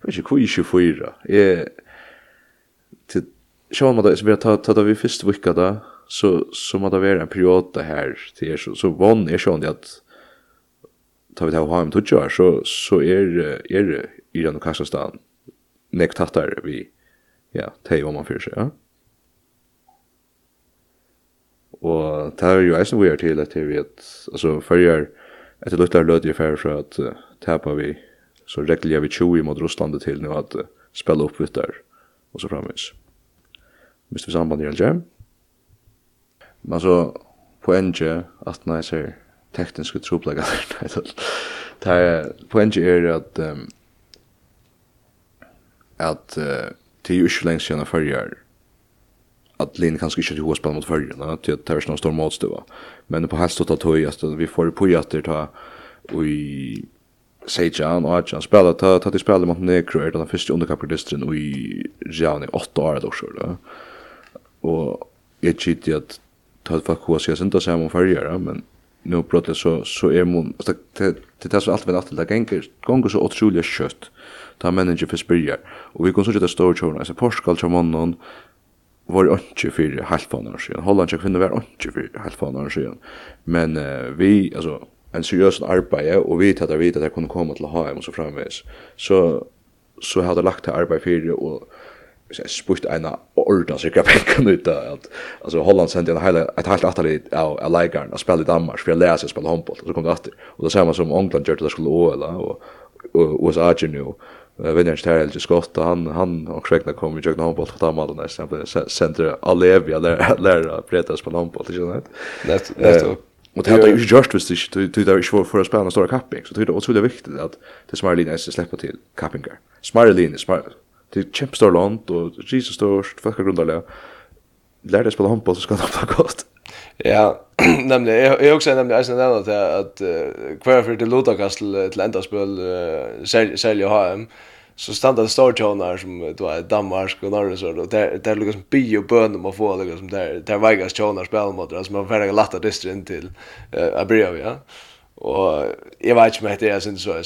vet inte hur ju fyra. är till Sjón man då så vi tar tar vi först vecka då så så må det vara en period det här till er så så vann är sjón att tar vi det hem till så så är är Iran och Kazakstan nek tattar vi ja, tei om man fyrir seg, ja. Og det er jo eisen vi er til at vi at, altså, fyrir etter luttar lød jeg fyrir fra at uh, tapa vi, så regler vi 20 mot Russland til nu at uh, spela upp vittar, og så framvis. Mist vi samband i alger. Men så, på enge, at nei, ser tekniske tropleggar, nei, det er, på enge er at, um, at uh, til jo ikke lengst siden førjer at Linn kanskje ikke til hos spiller mot førjerna, til at det er noen stor motstøva. Men på helst å ta tog, at vi får på etter ta i Sejan og Ajan spela ta ta til spela mot Negro er den første underkapitalisten i Jani 8 år då så då. Og jeg chiti at ta det for kurs jeg senta seg om førjer, men nu brottet så så är mon det det det så allt väl att det gänger gånger så otroligt kött ta manager för byrjar. Og vi kan så det store tjóna, altså Portugal tjá mannen var ikke fyrir halvfanar siden. Holland kunde vara var ikke fyrir halvfanar siden. Men uh, vi, altså, en seriøs arbeid, og vi tatt av vidt at jeg kunne komme til HM og så framvis. Så, så hadde jeg lagt til arbeid det og jeg spurt en ordna så jeg penkan ut av at altså Holland sendte en hele et helt atali av av leikaren og spille i Danmark for jeg läser seg spille håndboll og så kom det atter og det man som England gjorde det skulle OL og USA nu Vinner skott Scott han han och Krekna kom ju jag handboll på Tamal nästan blev center Alevia där där pretas på handboll så vet. Det det Och det hade ju just visst det det där är för att spela stora capping så det är otroligt viktigt att det smärre linjen är släppa till cappingar. Smärre linjen smart Det är kämpstor land och Jesus störst för att grunda Lär dig spela handboll så ska det vara gott. Ja, nämligen jag jag också nämligen alltså nämligen att att kvar för det till Lutakastel till ändaspel sälja HM så standa det står som då är Danmark och Norge så då där där lukas bi och bön om att få det som där där vägas tjonar spel mot det som man färdiga latta distra in till eh Abria ja. Och jag vet inte med det är synd så är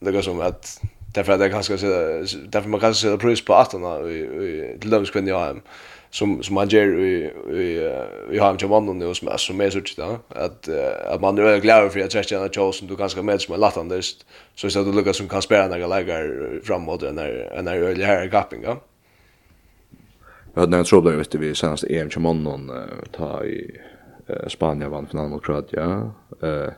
det som att därför att det kanske därför man kanske sätter pris på att vi till döms kunde jag som som man gör i i har ju vann nu som som är så där att att man är glad för att jag känner chans som du kanske med som lätt anders så så att du lukar som kan spela några läger framåt när när öl här gappinga. Jag hade en trouble vet vi senast EM i någon ta i Spanien vann finalen mot Kroatien. Eh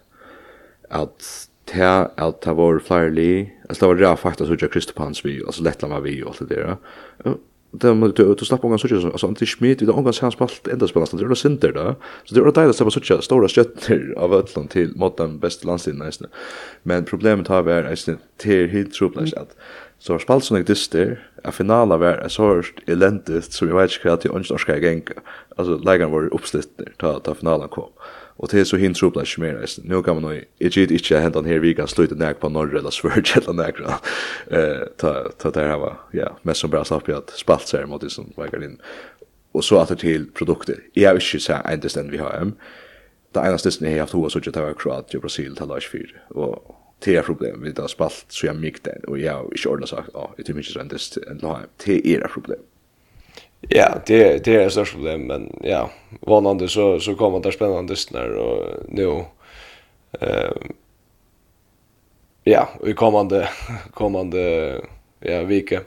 att ta att ta var flyerly. Alltså det var det faktiskt så jag Kristopans vi alltså Lettland var vi och allt det där det man du du slapp ungan sådär alltså anti smit vid ungan hans spalt enda spalt det er det sinter då så det er det som sådär stora skötter av Ötland til mot den bästa landsidan nästan men problemet har varit nästan till helt trubblas att så har spalt såna dyster a finala var a sort eländigt så vi vet ikke hva til jag inte ska gänga alltså var uppslitt ta ta finalen kom. Og det är så hint tropla schmer resten. Nå kan man nog jeg gitt ikke hända den här veckan sluta nek på norra eller svärd eller nek Eh ta ta där här va. Ja, mest som bra slapp jag att spalt seg mot det som vägar inn. Og så att til produkter. Jeg har ikke sett inte den vi har hem. Det eneste stedet jeg har haft hos och det var kroat i Brasil til Lars 4. Og det er problem. Vi har spalt så jeg mykt den. Og jeg har ikke ordnat sagt, ja, jeg tror ikke så en det är ett problem. Ja, det det är ett stort problem men ja, vanande så så kommer det spännande snär och nu eh ja, i kommande kommande ja, vecka.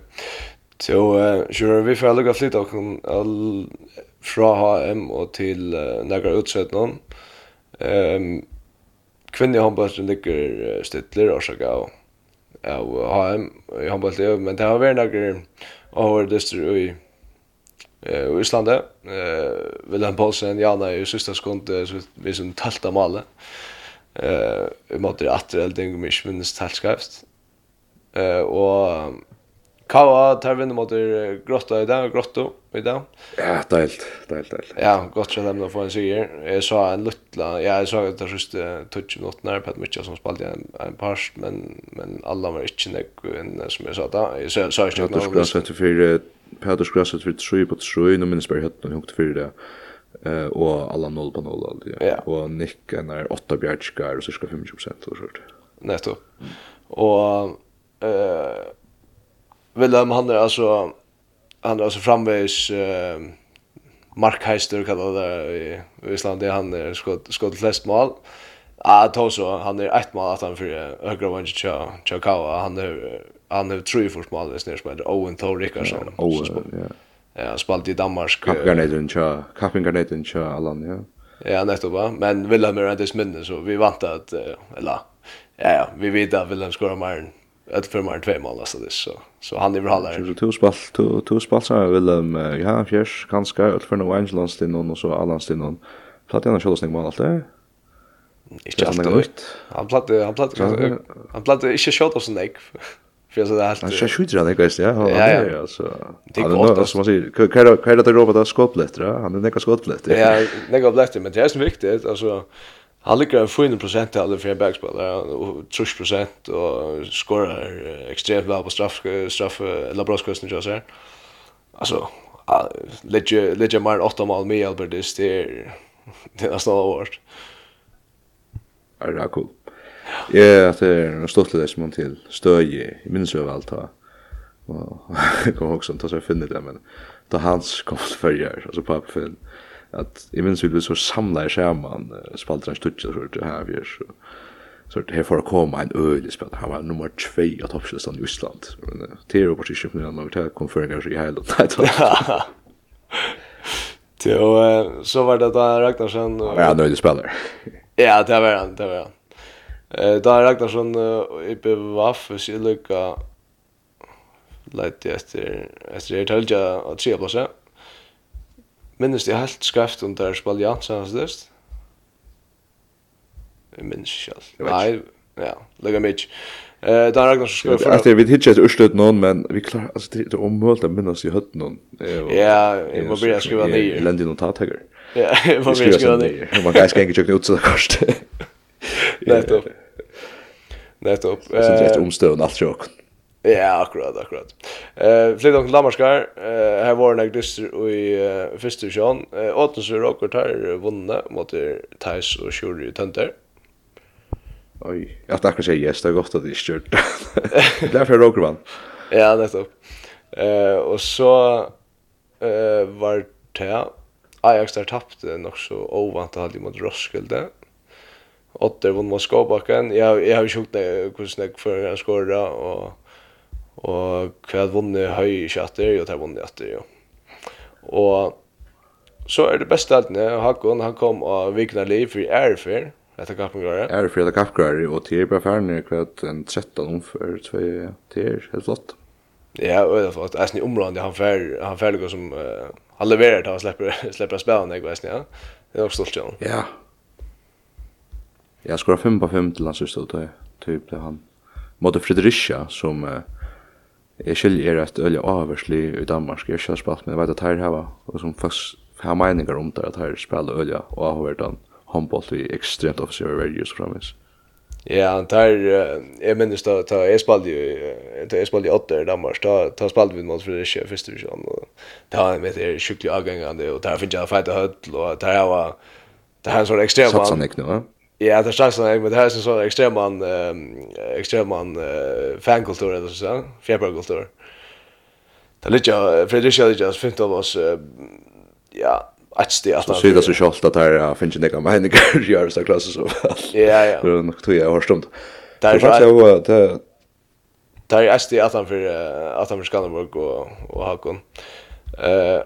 Så uh, sure, vi får lukka flytta all fra HM och till uh, några utsätt någon. Ehm um, kvinne handbollen ligger uh, stittler och så gå. Ja, HM i handboll men det har varit några år det i eh uh, i Island eh uh, Willem Paulsen ja nei i sista sekund så vi som talta male. Eh i måte att det är mig minst talskrift. Eh och Kava tar vinner mot Grotta i dag, Grotto i dag. Ja, deilt, deilt, deilt. Ja, godt kjenner dem å få en sier. Jeg sa en luttla, ja, jeg sa at det siste touch minutter nær på et mye som spalte en, en parst, men, men alle var ikke nek som jeg sa da. Jeg sa, ikke noe. Ja, du skulle ha 24 Peter Skrasset för 3 på 3 nu minns bara hött hukte för det eh och alla 0 på 0 alltid. Ja. Och Nick är 8 bjärtskar och cirka 50 och sånt. Netto. Mm. Och eh Willem han är alltså han är alltså framvägs eh Mark Heister kallar det i Island det han är skott skott flest mål. Ja, ah, så han är ett mål att han för högra vänster tjau tjau han är han är tre för små alldeles som heter Owen Thor Rickardsson. Ja, Owen, ja. Ja, spalt i Danmark. Kappingarneten tja, kappingarneten tja, allan, ja. Ja, nettopp, va? Men Willem är inte sminne, så vi vant att, eller, ja, ja, vi vet att Willem skorar mer ett för mer två mål alltså det så så han är väl hållare. Så två spall två två spall så Willem ja, fjärs kanske ett för någon Angelos till någon och så Allans till någon. Platt han skulle snägg mål allt det. Ikke allt det. Han platt han platt han platt inte skjuta sån nek. För så där. kör skjuter han guys, ja. Ja, ja, alltså. Det går inte som man säger, kan kan det ropa där skottblätter, han är näka skottblätter. Ja, näka blätter, men det är så viktigt alltså Han ligger en fin prosent av för en backspelare och trusch procent och skorar extremt bra på straff straff eller brottskusten jag ser. Alltså lägger lägger mer åtta mål med Albertis det är det är så hårt. Är det cool? Ja, det er stort det som man til støy i minnes vi vel ta. Og jeg kom også til å finne det, men da hans kom til førjer, altså pappa Finn, at i minnes vi ble så samlet skjermen, spalter han studie, så det her vi er, så så det här får komma en ölig spelare. Han var nummer 2 av topplistan i Island. Men det är ju precis som när man vill ta konferenser i hela tiden. Så så var det då Ragnarsen. Ja, nöjd spelare. Ja, det var han, det var han. Eh där Ragnarsson i BVF så lucka lite efter efter det talja att tre blåsa. Minns det helt skraft och där spel ja så här det. Jag minns själv. Nej, ja, lucka mig. Eh där Ragnarsson skulle för att vi hittar ett urslut någon men vi klarar alltså det är omöjligt att minnas i hött någon. Ja, jag måste börja skriva ner. Länder notatäger. Ja, jag måste skriva ner. Man kan inte köka ut så kort. Nettopp. Nettopp. Så Eh så rätt omstön allt jag. Ja, akkurat, akkurat. Eh flytt om Lammarskar, Eh her var det dyster i uh, första sjön. Eh Åtensur och tar vunnet mot Thais og och Shuri Tenter. Oj, jag akkurat sig yes, det är gott att det är kört. Därför råkar man. Ja, nettopp. Eh og så eh var det Ajax der tappte nok så ovant att ha mot Roskilde åtta vunn mot Skåbakken. Jeg, jeg har jo sjukt ned hur snägg för han hva och vunnet høy i kjatter, og och tar vunnet etter, jo. Og så er det beste att när Hakon han kom och vikna liv for Airfair. etter kappgård. Airfair det kappgård och till på färden kvad en 13 för två till helt flott. Ja, og det er flott. Alltså i området han fer, han färdiga som uh, han leverer til han släpper släpper spelen jeg vet inte. Ja. Det er nok stolt Ja, Jag skor 5 på 5 till hans stod det typ det han mot Fredericia som eh, jag skiljer är ett öle avsli i Danmark. Jag har spelat med vet att här hava och som fast har meningar om det att här spelar öle och har varit han handboll i extremt officiella values framis. Ja, där jag minns då ta jag spelade ju ta jag spelade åtta i Danmark. Ta ta spelade vi mot Fredericia första division och ta med det sjukliga avgångande och där finns jag fighta höll och där var det här så extremt. Satsar ni nu, va? Ja, det är strax när det här är så extrem man extrem man fankultur eller så, fjärrkultur. Det är lite Fredricia det just fint av oss ja, att det att så det så schalt att här finns inte några men det gör så klass så. Ja, ja. Det är nog tror jag har stumt. Det är så faktiskt det det är SD att han för att han för Skanderborg och och Hakon. Eh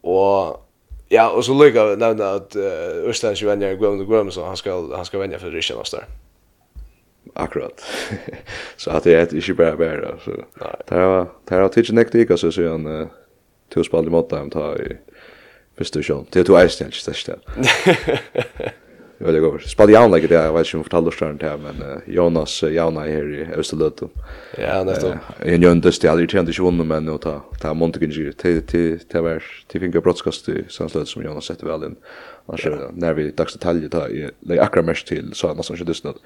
och Ja, och så lukar vi nämna att uh, Östlands vänjer Gwem och Gwem så han ska han ska vänja för Rishan oss där. Akkurat. så att det är inte bara bara så. Nej. Det var där har tidigt näkt dig så så han uh, två spel i mot dem ta i första sjön. Det tog Iceland just där. Det var det går. Spade Jauna gick det. Jag vet inte om jag fortalte det här men Jonas Jauna här i Österlöto. Ja, nästa. Jag en inte det aldrig tänkte ju vunnen men nu ta ta Montegin gick till till till var till finka broadcast i Sanslöt som Jonas sätter väl in. Annars ja. när vi dags detaljer ta i lägga akkurat mest till så annars så det snart.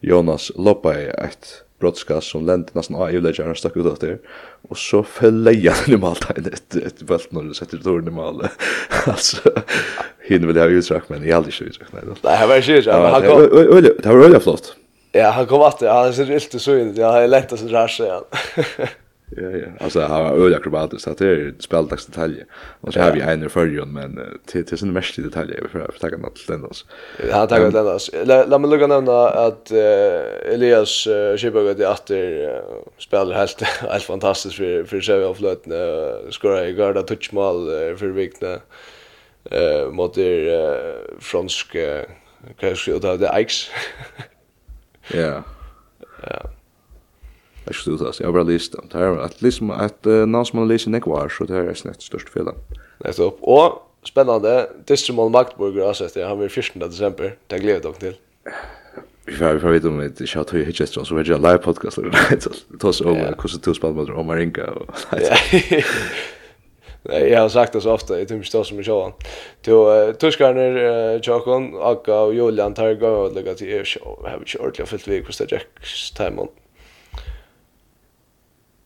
Jonas loppar ett broadcast som länder nästan av i och stack ut där. Och så fällde jag den i maltajn ett, ett bält när du sätter dörren i malet. alltså, hinner väl ha utrakt, men jag hade inte utrakt. Nej, det här var inte utrakt. Det var öliga flott. Ja, han kom att det. Han ser riktigt så ut. han har lätt att så rör sig. Ja, ja. Alltså han var öliga akrobatiskt. det är speldags detaljer. Och så har vi en i förrjun, men till, till sin mest detaljer, vi får tacka något till den. Ja, tacka till den. Låt mig lukka nämna att Elias Kibberg i Atter spelar helt, helt fantastiskt för, för Sevi av flöten. Skåra i garda touchmål för vikna mot er fransk, kanske, och det är Ja. Ja. Jeg skal uttast, jeg har bare lyst dem. Det er et, liksom, et uh, navn som man lyser nek var, så det er snett størst fjellet. Nettopp. Og spennende, Distromol Magdeburg har sett det, han blir 14. desember. Det gleder dere til. Vi får vi vite om et kjatt høy hitjestron, så vi gjør live podcast, og vi tar oss om hvordan to spennmåter om Marinka. Nej, jag har sagt det så ofta, jag tycker inte som i showen. Till Tuskarner, Tjokon, Akka och Julian tar gå och lägga till er show. Jag har inte ordentligt fyllt vid kostar Jacks timon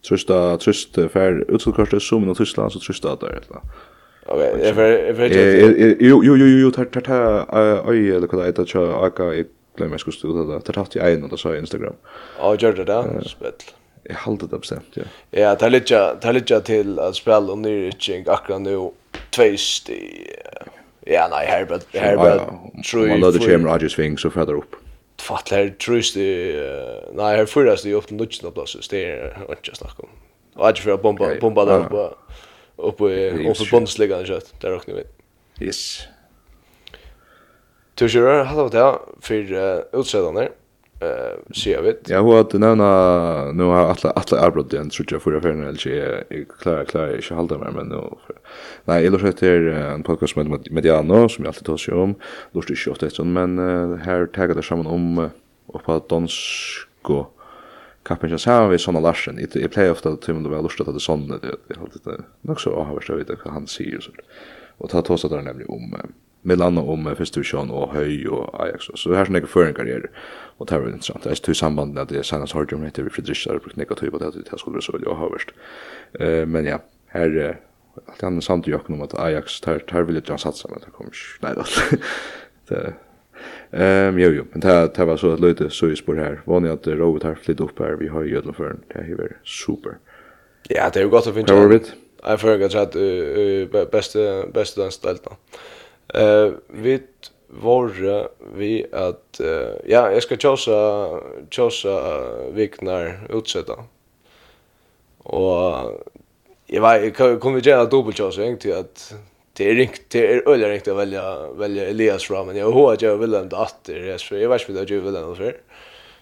trusta trust fer utskottskortet som i Tyskland, så trusta der, eller Okay, jeg fer, jeg fer, jo, jo, jo, jo, tar, tar, tar, oi, eller hva det heter, aka, jeg glemmer jeg skulle stå det, tar tatt i egen, og det sa i Instagram. Ja, gjør det da, spett. Jeg halde det bestemt, ja. Ja, tar litt, tar litt til at spille om nyrikking akkurat nå, tveist i, ja, nei, herbert, herbert. her, her, her, her, her, her, her, her, her, her, fattlar trust nej här förras det upp något något plats så det är inte snack om. Och att för bomba bomba där uppe uppe uppe bondsligan så där också vet. Yes. Du kör hade det för utsidan där eh ser vi. Jag har att nämna nu har alla alla arbetat den tror jag förra förra eller jag klar klara jag håller mig men nu nej eller så heter en podcast med Mediano som jag alltid tar sig om. Lust inte åt det men här taggar det samman om på dansko kappen jag sa vi såna Larsen. I i playoff då till då väl lust att det sån det jag har det nog så har jag vet vad han säger så. Och ta tosa där nämligen om mellan om första division och höj och Ajax så. Här snägg för en karriär Och det här var intressant. Det är tog samband med att det senast har gjort mig till Fredrikstad där brukade negativ på det att det skulle vara så överst. Eh men ja, här allt annat samt jag om att Ajax tar tar vill jag satsa men det kommer nej då. Det Ehm jo jo, men det det var så att löte så i spår här. Var ni att Robert har flyttat upp här. Vi har ju ödlan för det här är super. Ja, det är ju gott att finna. Det var vitt. Jag förgår att bästa bästa den ställta. Eh vi vore vi att uh, ja, jag ska chosa chosa uh, viknar utsätta. Och jag var kommer ju att dubbel chosa egentligen att det är rikt det är öliga rikt att välja välja Elias fram men jag har att jag vill ändå att det är så jag vet inte att jag vill ändå för.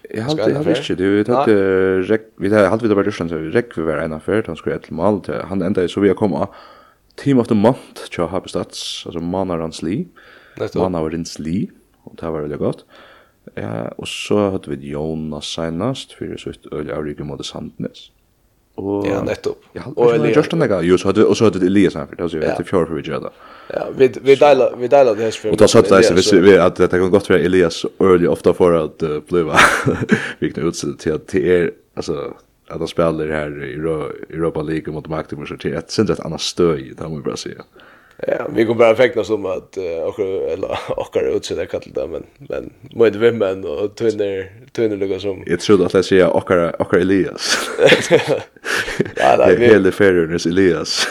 Jag hade jag visst det vi hade räck vi hade alltid varit Ryssland så räck vi var en affär han skulle ett mål han ända så vi har komma team of the month tror jag har bestats alltså manarans liv. Man har rins li, og det var veldig godt. Ja, og så hadde vi Jonas senast, for så ut øl av ryggen mot Sandnes. Og, ja, nettopp. Ja, og Elias. Just den jo, så hadde, og så hadde vi Elias her, for det var etter fjord for vi gjør det. Ja, vi, vi deiler vi deiler det her. Og da satt det eisen, hvis vi, at det kan godt være Elias øl ofta for at uh, bliva vikna utsett til at det er, altså, att han spelar här i Europa League mot Magdeburg så till ett synd att annat stöj det må vi bara säga. Ja, vi kommer bara fäkna som att och eller och det kallar det men men vad det vem men och tunner tunner lukar som. Jag tror att det säger och och Elias. ja, det är hela Ferrernes Elias.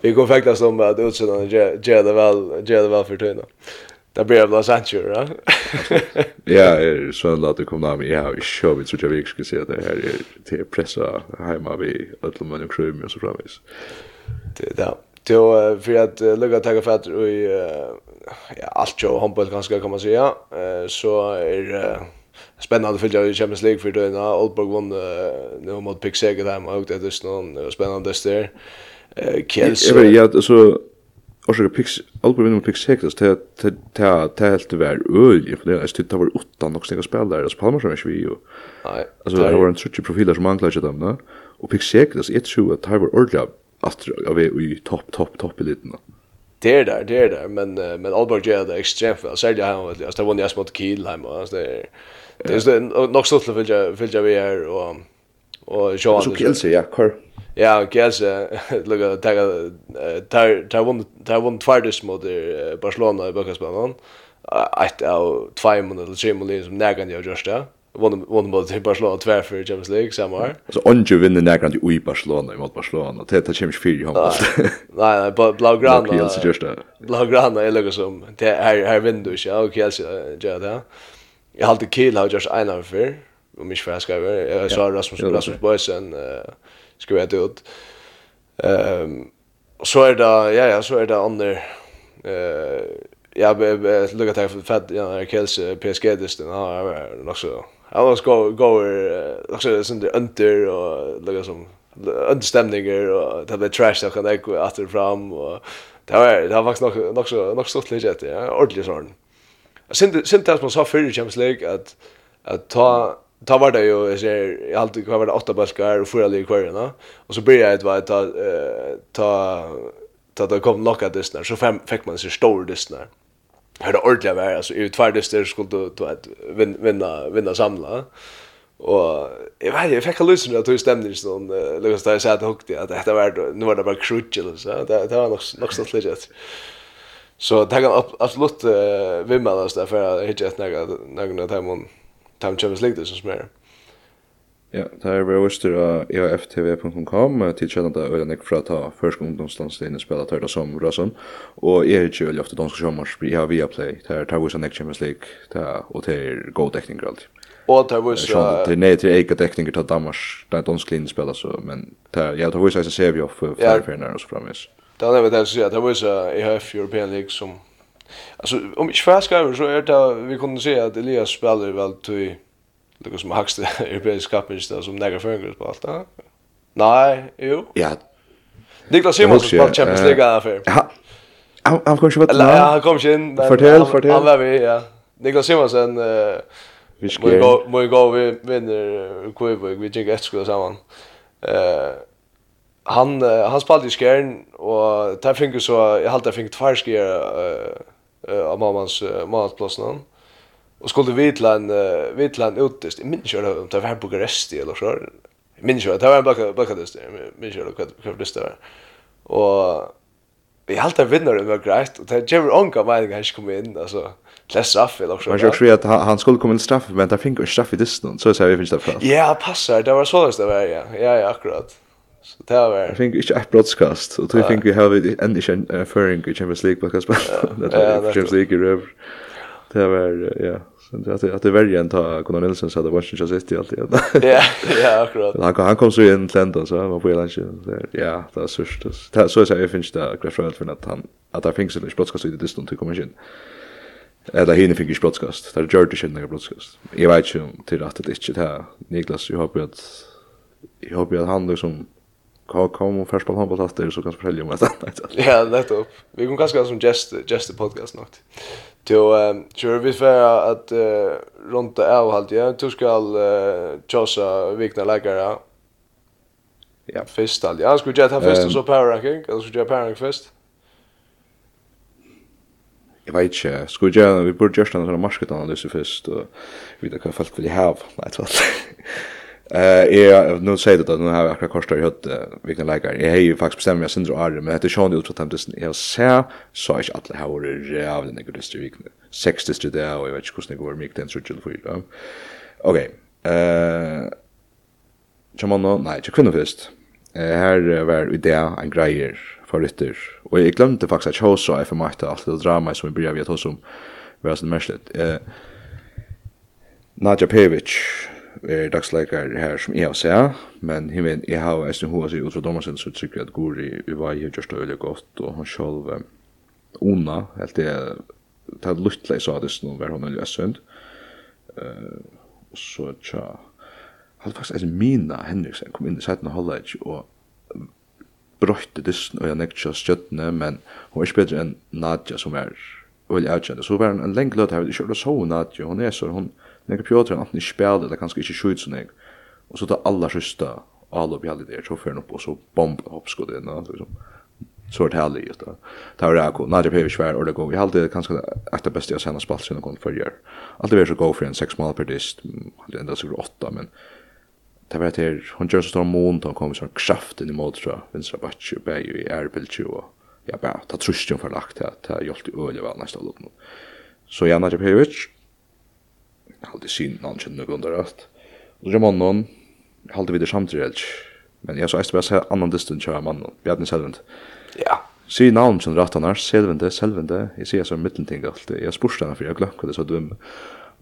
vi kommer fäkna som att utsida ger det väl ger det väl för tunna. Det blir Los Angeles, va? ja, så att det kommer med. Ja, vi kör vi tror jag vi ska se det här är till pressa hemma vi alla man och krum och så. Det där. Då för att lägga tagga fatt och ja allt jag handboll ganska kan man säga Eh så är spännande att följa i Champions League för då när Oldborg vann nu mot Pixeger där och det är någon spännande där. Eh Kjells. Ja, så Orsaka Pix, Alborg vinner mot Pix så det det helt det var øyelig, för det är stött det var åtta nok snakka spelare så Palmer som är ikke vi, Nej. Alltså det var en 30 profiler som anklaget dem, og Pix Hektas, jeg tror at det Tyler ordentlig att jag vet i topp topp topp i liten. Det är där, det är där, men men Alborg gör det extremt väl. Säljer han väl. Alltså det var ju smått kill hemma. Alltså det är det är nog så till vilja vilja vi är och och Jean. Så kills ja, kör. Ja, Gelse, lukka, tar vunnet vun tvardus mot Barcelona i bøkkansbanan, eit av tveimun eller tre trimun som negan jeg har gjørst det, vann vann mot Barcelona tvär för Champions League samma år. Så Onju vinner nägrant i Barcelona mot Barcelona. Det tar Champions League hem. Nej, nej, bara blaugrana. Jag ser just det. Blaugrana är lugg som det här här vinner du så okej alltså gör det. Jag hade kill har just en av för om jag ska skriva. Jag sa Rasmus Rasmus Boysen ska vi ta ut. Ehm och så är det ja ja så är det andra eh Ja, jag lukkar takk for fett, ja, Kjells PSG-distan, ja, er nok så Jag var ska gå också sånt under och lägga som understämningar och det blir trash där kan jag åter fram och det var det var faktiskt nog nog så nog så legit ja ordentligt sån. Sen sen tas man så för i Champions League att att ta ta var det ju jag ser jag alltid kvar var det åtta baskar och förra lag kvar va och så började det vara ta ta ta det kom knockout distnar så fem fick man så stor distnar. Mm hur det ordentligt vara alltså i två tvärdyster skulle du du att vinna vinna samla. Och jag vet jag fick en lösning att du stämde sån Lucas där sa att hukt att det var nu var det bara crutch eller så. Det det var nog nog så legit. Så det kan absolut vimma oss där för att hitta ett några några timmar timme Champions League det som smär. Ja, det er bare vistur av eaftv.com til kjennende det øyne ikke fra ta først ungdomslandslinjen spela tørre som Røsson. og jeg er ikke veldig ofte dansk sjommars jeg har via play, det er tar vise nek Champions League og det er god dekning alltid. Og det er vise Det er nei til eika dekninger til Danmarks det er dansk linjen spela så men det er tar vise eisen ser vi off for fjernfjernare og så framvis Det er det jeg sier, det er vise EHF European League som Alltså om ich fast så är det vi kunde se att Elias spelar väl till Lukka som hakst europeisk kappinsta som negra føringar på alt, ja? Nei, jo. Ja. Niklas Simons spalt Champions League her før. Han, han kom ikke Eller, ja, han kom ikke inn. Fortell, fortell. Han var vi, ja. Niklas Simonsen, uh, må jo gå, vi vinner Kvøyborg, vi tjekker ett skole sammen. Uh, han, uh, han spalte i skjeren, og der finner så, jeg halte jeg finner tvær skjer uh, uh, av mammans uh, mammas plassen. Och skulle vi till en uh, vi till en utest. Jag minns inte om det var Bukarest eller så. Jag minns inte. Det var en bakad bakad det. Minns inte vad vad det var. Och vi halt där vinner det var grejt och det Jerry Onka var han kanske kom in alltså klass straff eller så. Man jag tror att han skulle komma en straff men där fick en straff i distan så så vi finns det för. Ja, passar. Det var så det var ja. Ja, ja, akkurat. Så det var Jag fick inte ett broadcast och tror fick vi har vi ändå en föring i Champions League because det är Champions League i Det var ja. Så att att det värre än ta Gunnar Nilsson så det var ju just det alltid. Ja, ja, akkurat. Han han kom så in London så var på lunch där. Ja, det är så. Det så så jag finns där Grafröld för att han att det finns en sportskast i det stund till kommer in. Eller hinner finns ju broadcast. Det är George i det sportskast. Jag vet ju till att det inte det Niklas jag hoppas att jag hoppas att han liksom kan kom och förspel han på taster så kan jag fortälja om det. Ja, nettopp. Vi kommer ganska som just gäst podcast något. Jo, kör vi för att runt det är halt jag. Du ska uh, chosa vikna läkare. Ja, först all. Jag skulle jag ta först så power ranking, eller skulle jag power ranking först? Jag vet inte, skulle jag, vi borde just ha en sån här först och det vad folk vill ha. Nej, tvärtom. Eh är nu säger det att nu har jag akkurat kostar i hött vilken läkare. Jag har ju faktiskt bestämt mig sen drar Arne men det är sjön ut på temptesten. Jag ser så är att alla här var jävligt något det stryk. 60 till det och jag vet inte hur det går mycket den sorts för ju. Okej. Eh Chamano, nej, jag kunde först. Eh här var idé en grejer för rytter. Och jag glömde faktiskt att jag så för mig att allt det drama som vi började vi att hos om var så märkligt. Eh Nadja Pevic er dagsleikar her som jeg har sett, men jeg vet, jeg har eisen hva seg utra dommersen, så tykker jeg at Guri i vei har gjort det veldig godt, og han selv Ona, helt det, det er luttleg sa det sånn, hver hun er løsund, og så tja, hadde faktisk eisen Mina Henriksen kom inn i seiten av Hollage, og brøyte dissen, og jeg nekja stjøttene, men hun er ikke bedre enn Nadja, som er veldig avkjent, så var han en lenge løt her, jeg kjørte så Nadja, hun er så, hun, när Piotr han inte spelade eller ikke inte skjuts jeg. Og så tar alla alle opp i alle der, så för opp, og så bomba hoppskott inn, og liksom så er det herlig, just det. Det var det när det blev svär och det går vi hade kanske att det bästa jag sen har spelat sen kon för gör. Allt det var så go for en seks mål per dist hade enda sikkert åtta, men det var det hun gjør så stor mån då kommer kraft inn i mot så vänstra backen på i Erbilchu och ja bara ta trösten för lagt att jag gjort öle väl nästa lopp. Så Jana Jepevic halde sin någon kjent någon under att Og så man någon halde vi det samtidigt men jeg så eist bare bara annan distan kör man vi hade självent ja. Sy navn kjent rett han annars, selvende, selvende, jeg sier så mittelting alltid, jeg spørste henne for jeg glemte det så dum,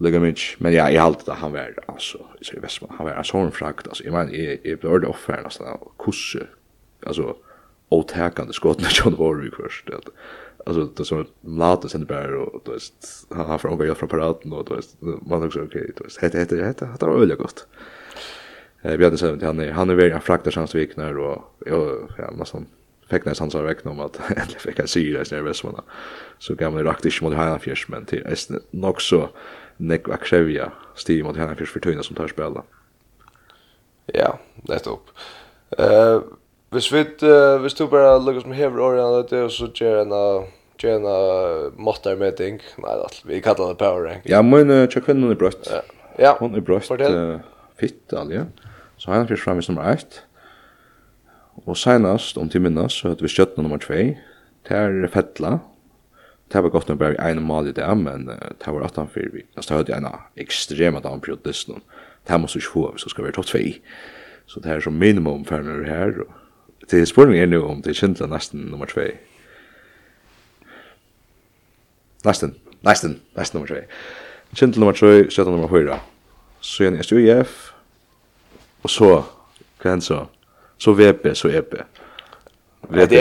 Lega mykje, men ja, jeg halte det, han var, altså, jeg sier Vestman, han var en sånn frakt, altså, jeg mener, jeg, jeg ble ordentlig offer, altså, kusse, altså, åtekende skåtene John Horvik først, det, alltså det som låter sen bara och då är han har från gått från paraden och då är man också okej då är det heter det heter det var väldigt gott. Eh vi hade sagt han är han är väldigt fraktar chans då och ja man sån fäcknas han så räkna om att äntligen fick jag syra i sina såna Så gamla rakt inte mot hela fjärs, men till är nog så nek att krävja stig mot hela fjärs för tyna som tar spela. Ja, det är upp. Hvis vi, uh, hvis du bara lukkar som hever åren av det, og så gjør en av tjena måttar med ting. Nei, vi kallar det power rank. Ja, men uh, tjekk kvinnen er brøtt. Ja. ja. Hun er brøtt uh, fitt alja. Så han fyrst fram i nummer 1. Og senast, om til minnas, så hadde vi kjøttene nummer 2. Det er Fettla. Det var godt nok bare en mal i det, men uh, det var 18 fyrir vi. Altså, det hadde en ekstrema damperiod distan. Det her må du ikke få, hvis du skal være topp 2. Så det her er som minimum ferner her, og Det spørningen er nu om det kjentler nesten nummer 2. Nesten, nesten, nesten nummer 2. Kjentla nummer 3, kjentler nummer 4. Så igjen er SUIF, og så, hva er så? Så VP, så EP. VP,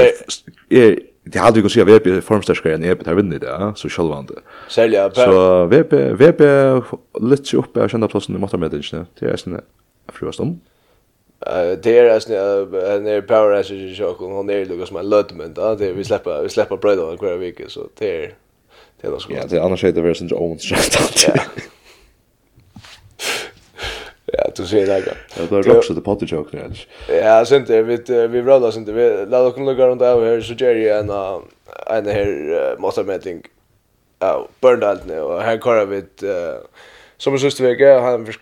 er, det har aldri kunnet si at VP er formsterskere enn EP, det har vunnet det, så sjølvande. Særlig, ja. Så VP, VP, litt oppe av kjentler plassen i måttermedelsene, det er sånn, jeg fruast om det är alltså när power as i chock och hon är lugg som en lödment då det vi släpper vi släpper bröd och kvar vecka så det är det är något Ja, det annars är det väl sin own strategy. Ja. Ja, du ser det där. Det var också det potty joke där. Ja, sent det vi vi rullar sent vi la oss lugga runt över här så Jerry en en här måste med think. Ja, burned out nu och här kör vi som sist vecka han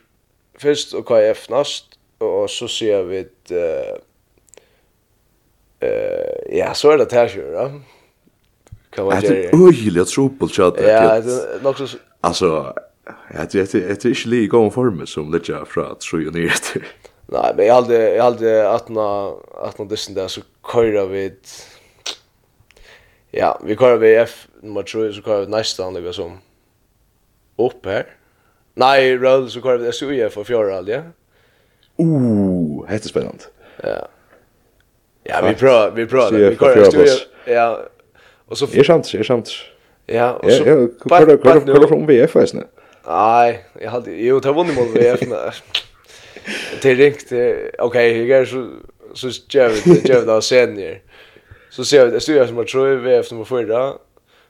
först och KF näst og så ser vi at eh ja, så er det tærsjur, ja. Kan man gjøre det? Det er øyelig at. Ja, det er nok så... Altså, ja, det er, det är ikke lika gående form som ligger fra tror ju ner till. Nej, men jag hade jag hade att nå, att nå dysen där så køyra vi ja, vi kör vi F nummer 3, så kör vi næsta anlegg som upp här. Nej, roll så kör vi SUF för fjärde fjorda, ja. Ooh, det är spännande. Ja. Ja, vi prövar, vi prövar. Vi kör en studie. Ja. Och så är sant, är sant. Ja, och så kör kör kör från VF nästan. Nej, jag hade ju tagit vunnit mot VF. Det är riktigt. Okej, jag är så så gör det gör det senior. Så ser jag det styr som jag tror VF nummer 4.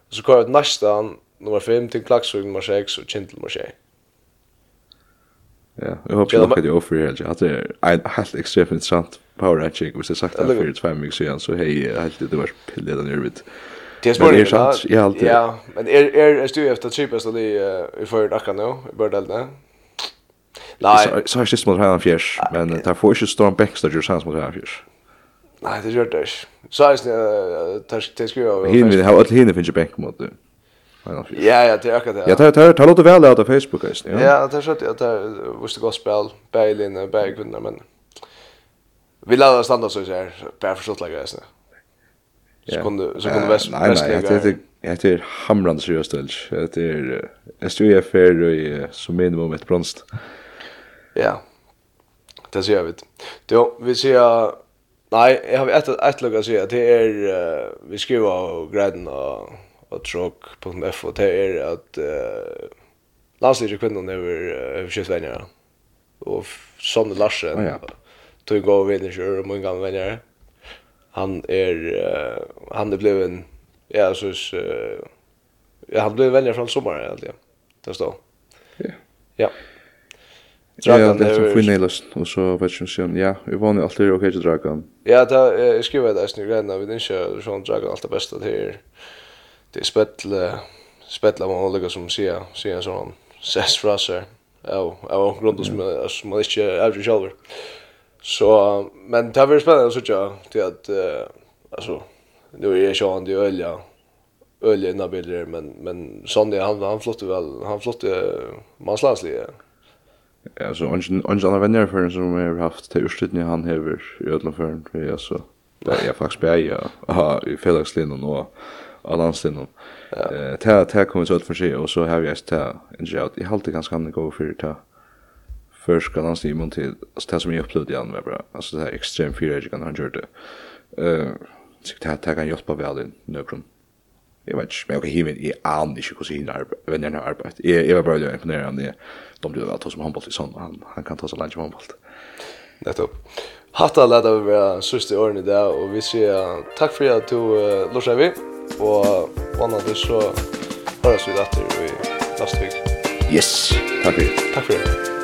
Så kör jag nästa nummer 5 till Klaxvik nummer 6 och Kintel nummer 6. Ja, jag hoppas att det är offer helt. Att det är en helt extremt intressant power ranking. Hvis jag sagt det för två veckor sedan så hej helt det var pillet där nere vid. Det är smart. Ja, alltid. Ja, men är är du efter cheapest då det i för dacka nu i början Nej, så har jag sist mot Highland Fjärs, men det får inte Storm Baxter ju sans mot Highland Fjärs. Nej, det gör det. inte. Så är det tar det ska jag. vill ha, allt hinner finns ju bänk mot det. Ja, ja, det är akkurat det. Ja, det tar tar låter väl ut på Facebook just ja. Ja, det så att det måste gå spel Berlin Berggrund men vi lärde oss ändå så här bara för sånt läge så. Så kunde så kunde väst Nej, nej, det är det är hamrande seriöst väl. Det är SUF för i som minimum ett bronst. Ja. Det ser vi. Då vi ser Nej, jag har ett ett lucka så det är vi skriver och graden och og tråk.f og det er at uh, landstyrer kvinnan over uh, kjøttvenjere og sånne Larsen oh, ja. tog gå vinnerkjør og mange gamle venjere han er uh, han er blevet ja, så uh, ja, han blev venner från sommaren egentligen. Det står. Ja. Ja. Dragan det är fin elast och så vet jag sen ja, vi var vann alltid okej okay, Dragan. Ja, det är skrivet där snyggt när vi den kör så Dragan allt det bästa till det är spettel spettel av olika som ser ser en sån ses frasser Ja, av grund som som man inte är själv. Så men det var spännande så tjå till att alltså nu är jag ju ölja ölja innan bilder men men Sonny han han flotte väl han flotte ja alltså ungen ungen av vänner för som har haft till urslutning han häver i ödlan för en så där jag faktiskt bär jag i Felix och av landstiden. Eh ta ta kommer så ut för sig och så har jag ta en jout. Jag håller ganska kan gå för ta förska landstiden mot till det som jag upplevde igen med bra. Alltså det här extrem fyra jag kan han det. Eh så ta ta kan hjälpa väl in nökrum. Jag vet inte, men jag kan himmel i an inte hur sin vänner har arbetat. Jag jag var bara imponerad av det. De blir väl ta som handboll i sån han han kan ta så långt som handboll. Nettopp. Hatta lata vi vera sørste årene i dag, og vi sier takk for at du uh, lortet vi. Og vannet det så høres vi dette i neste vik. Yes, takk for det. Takk for det.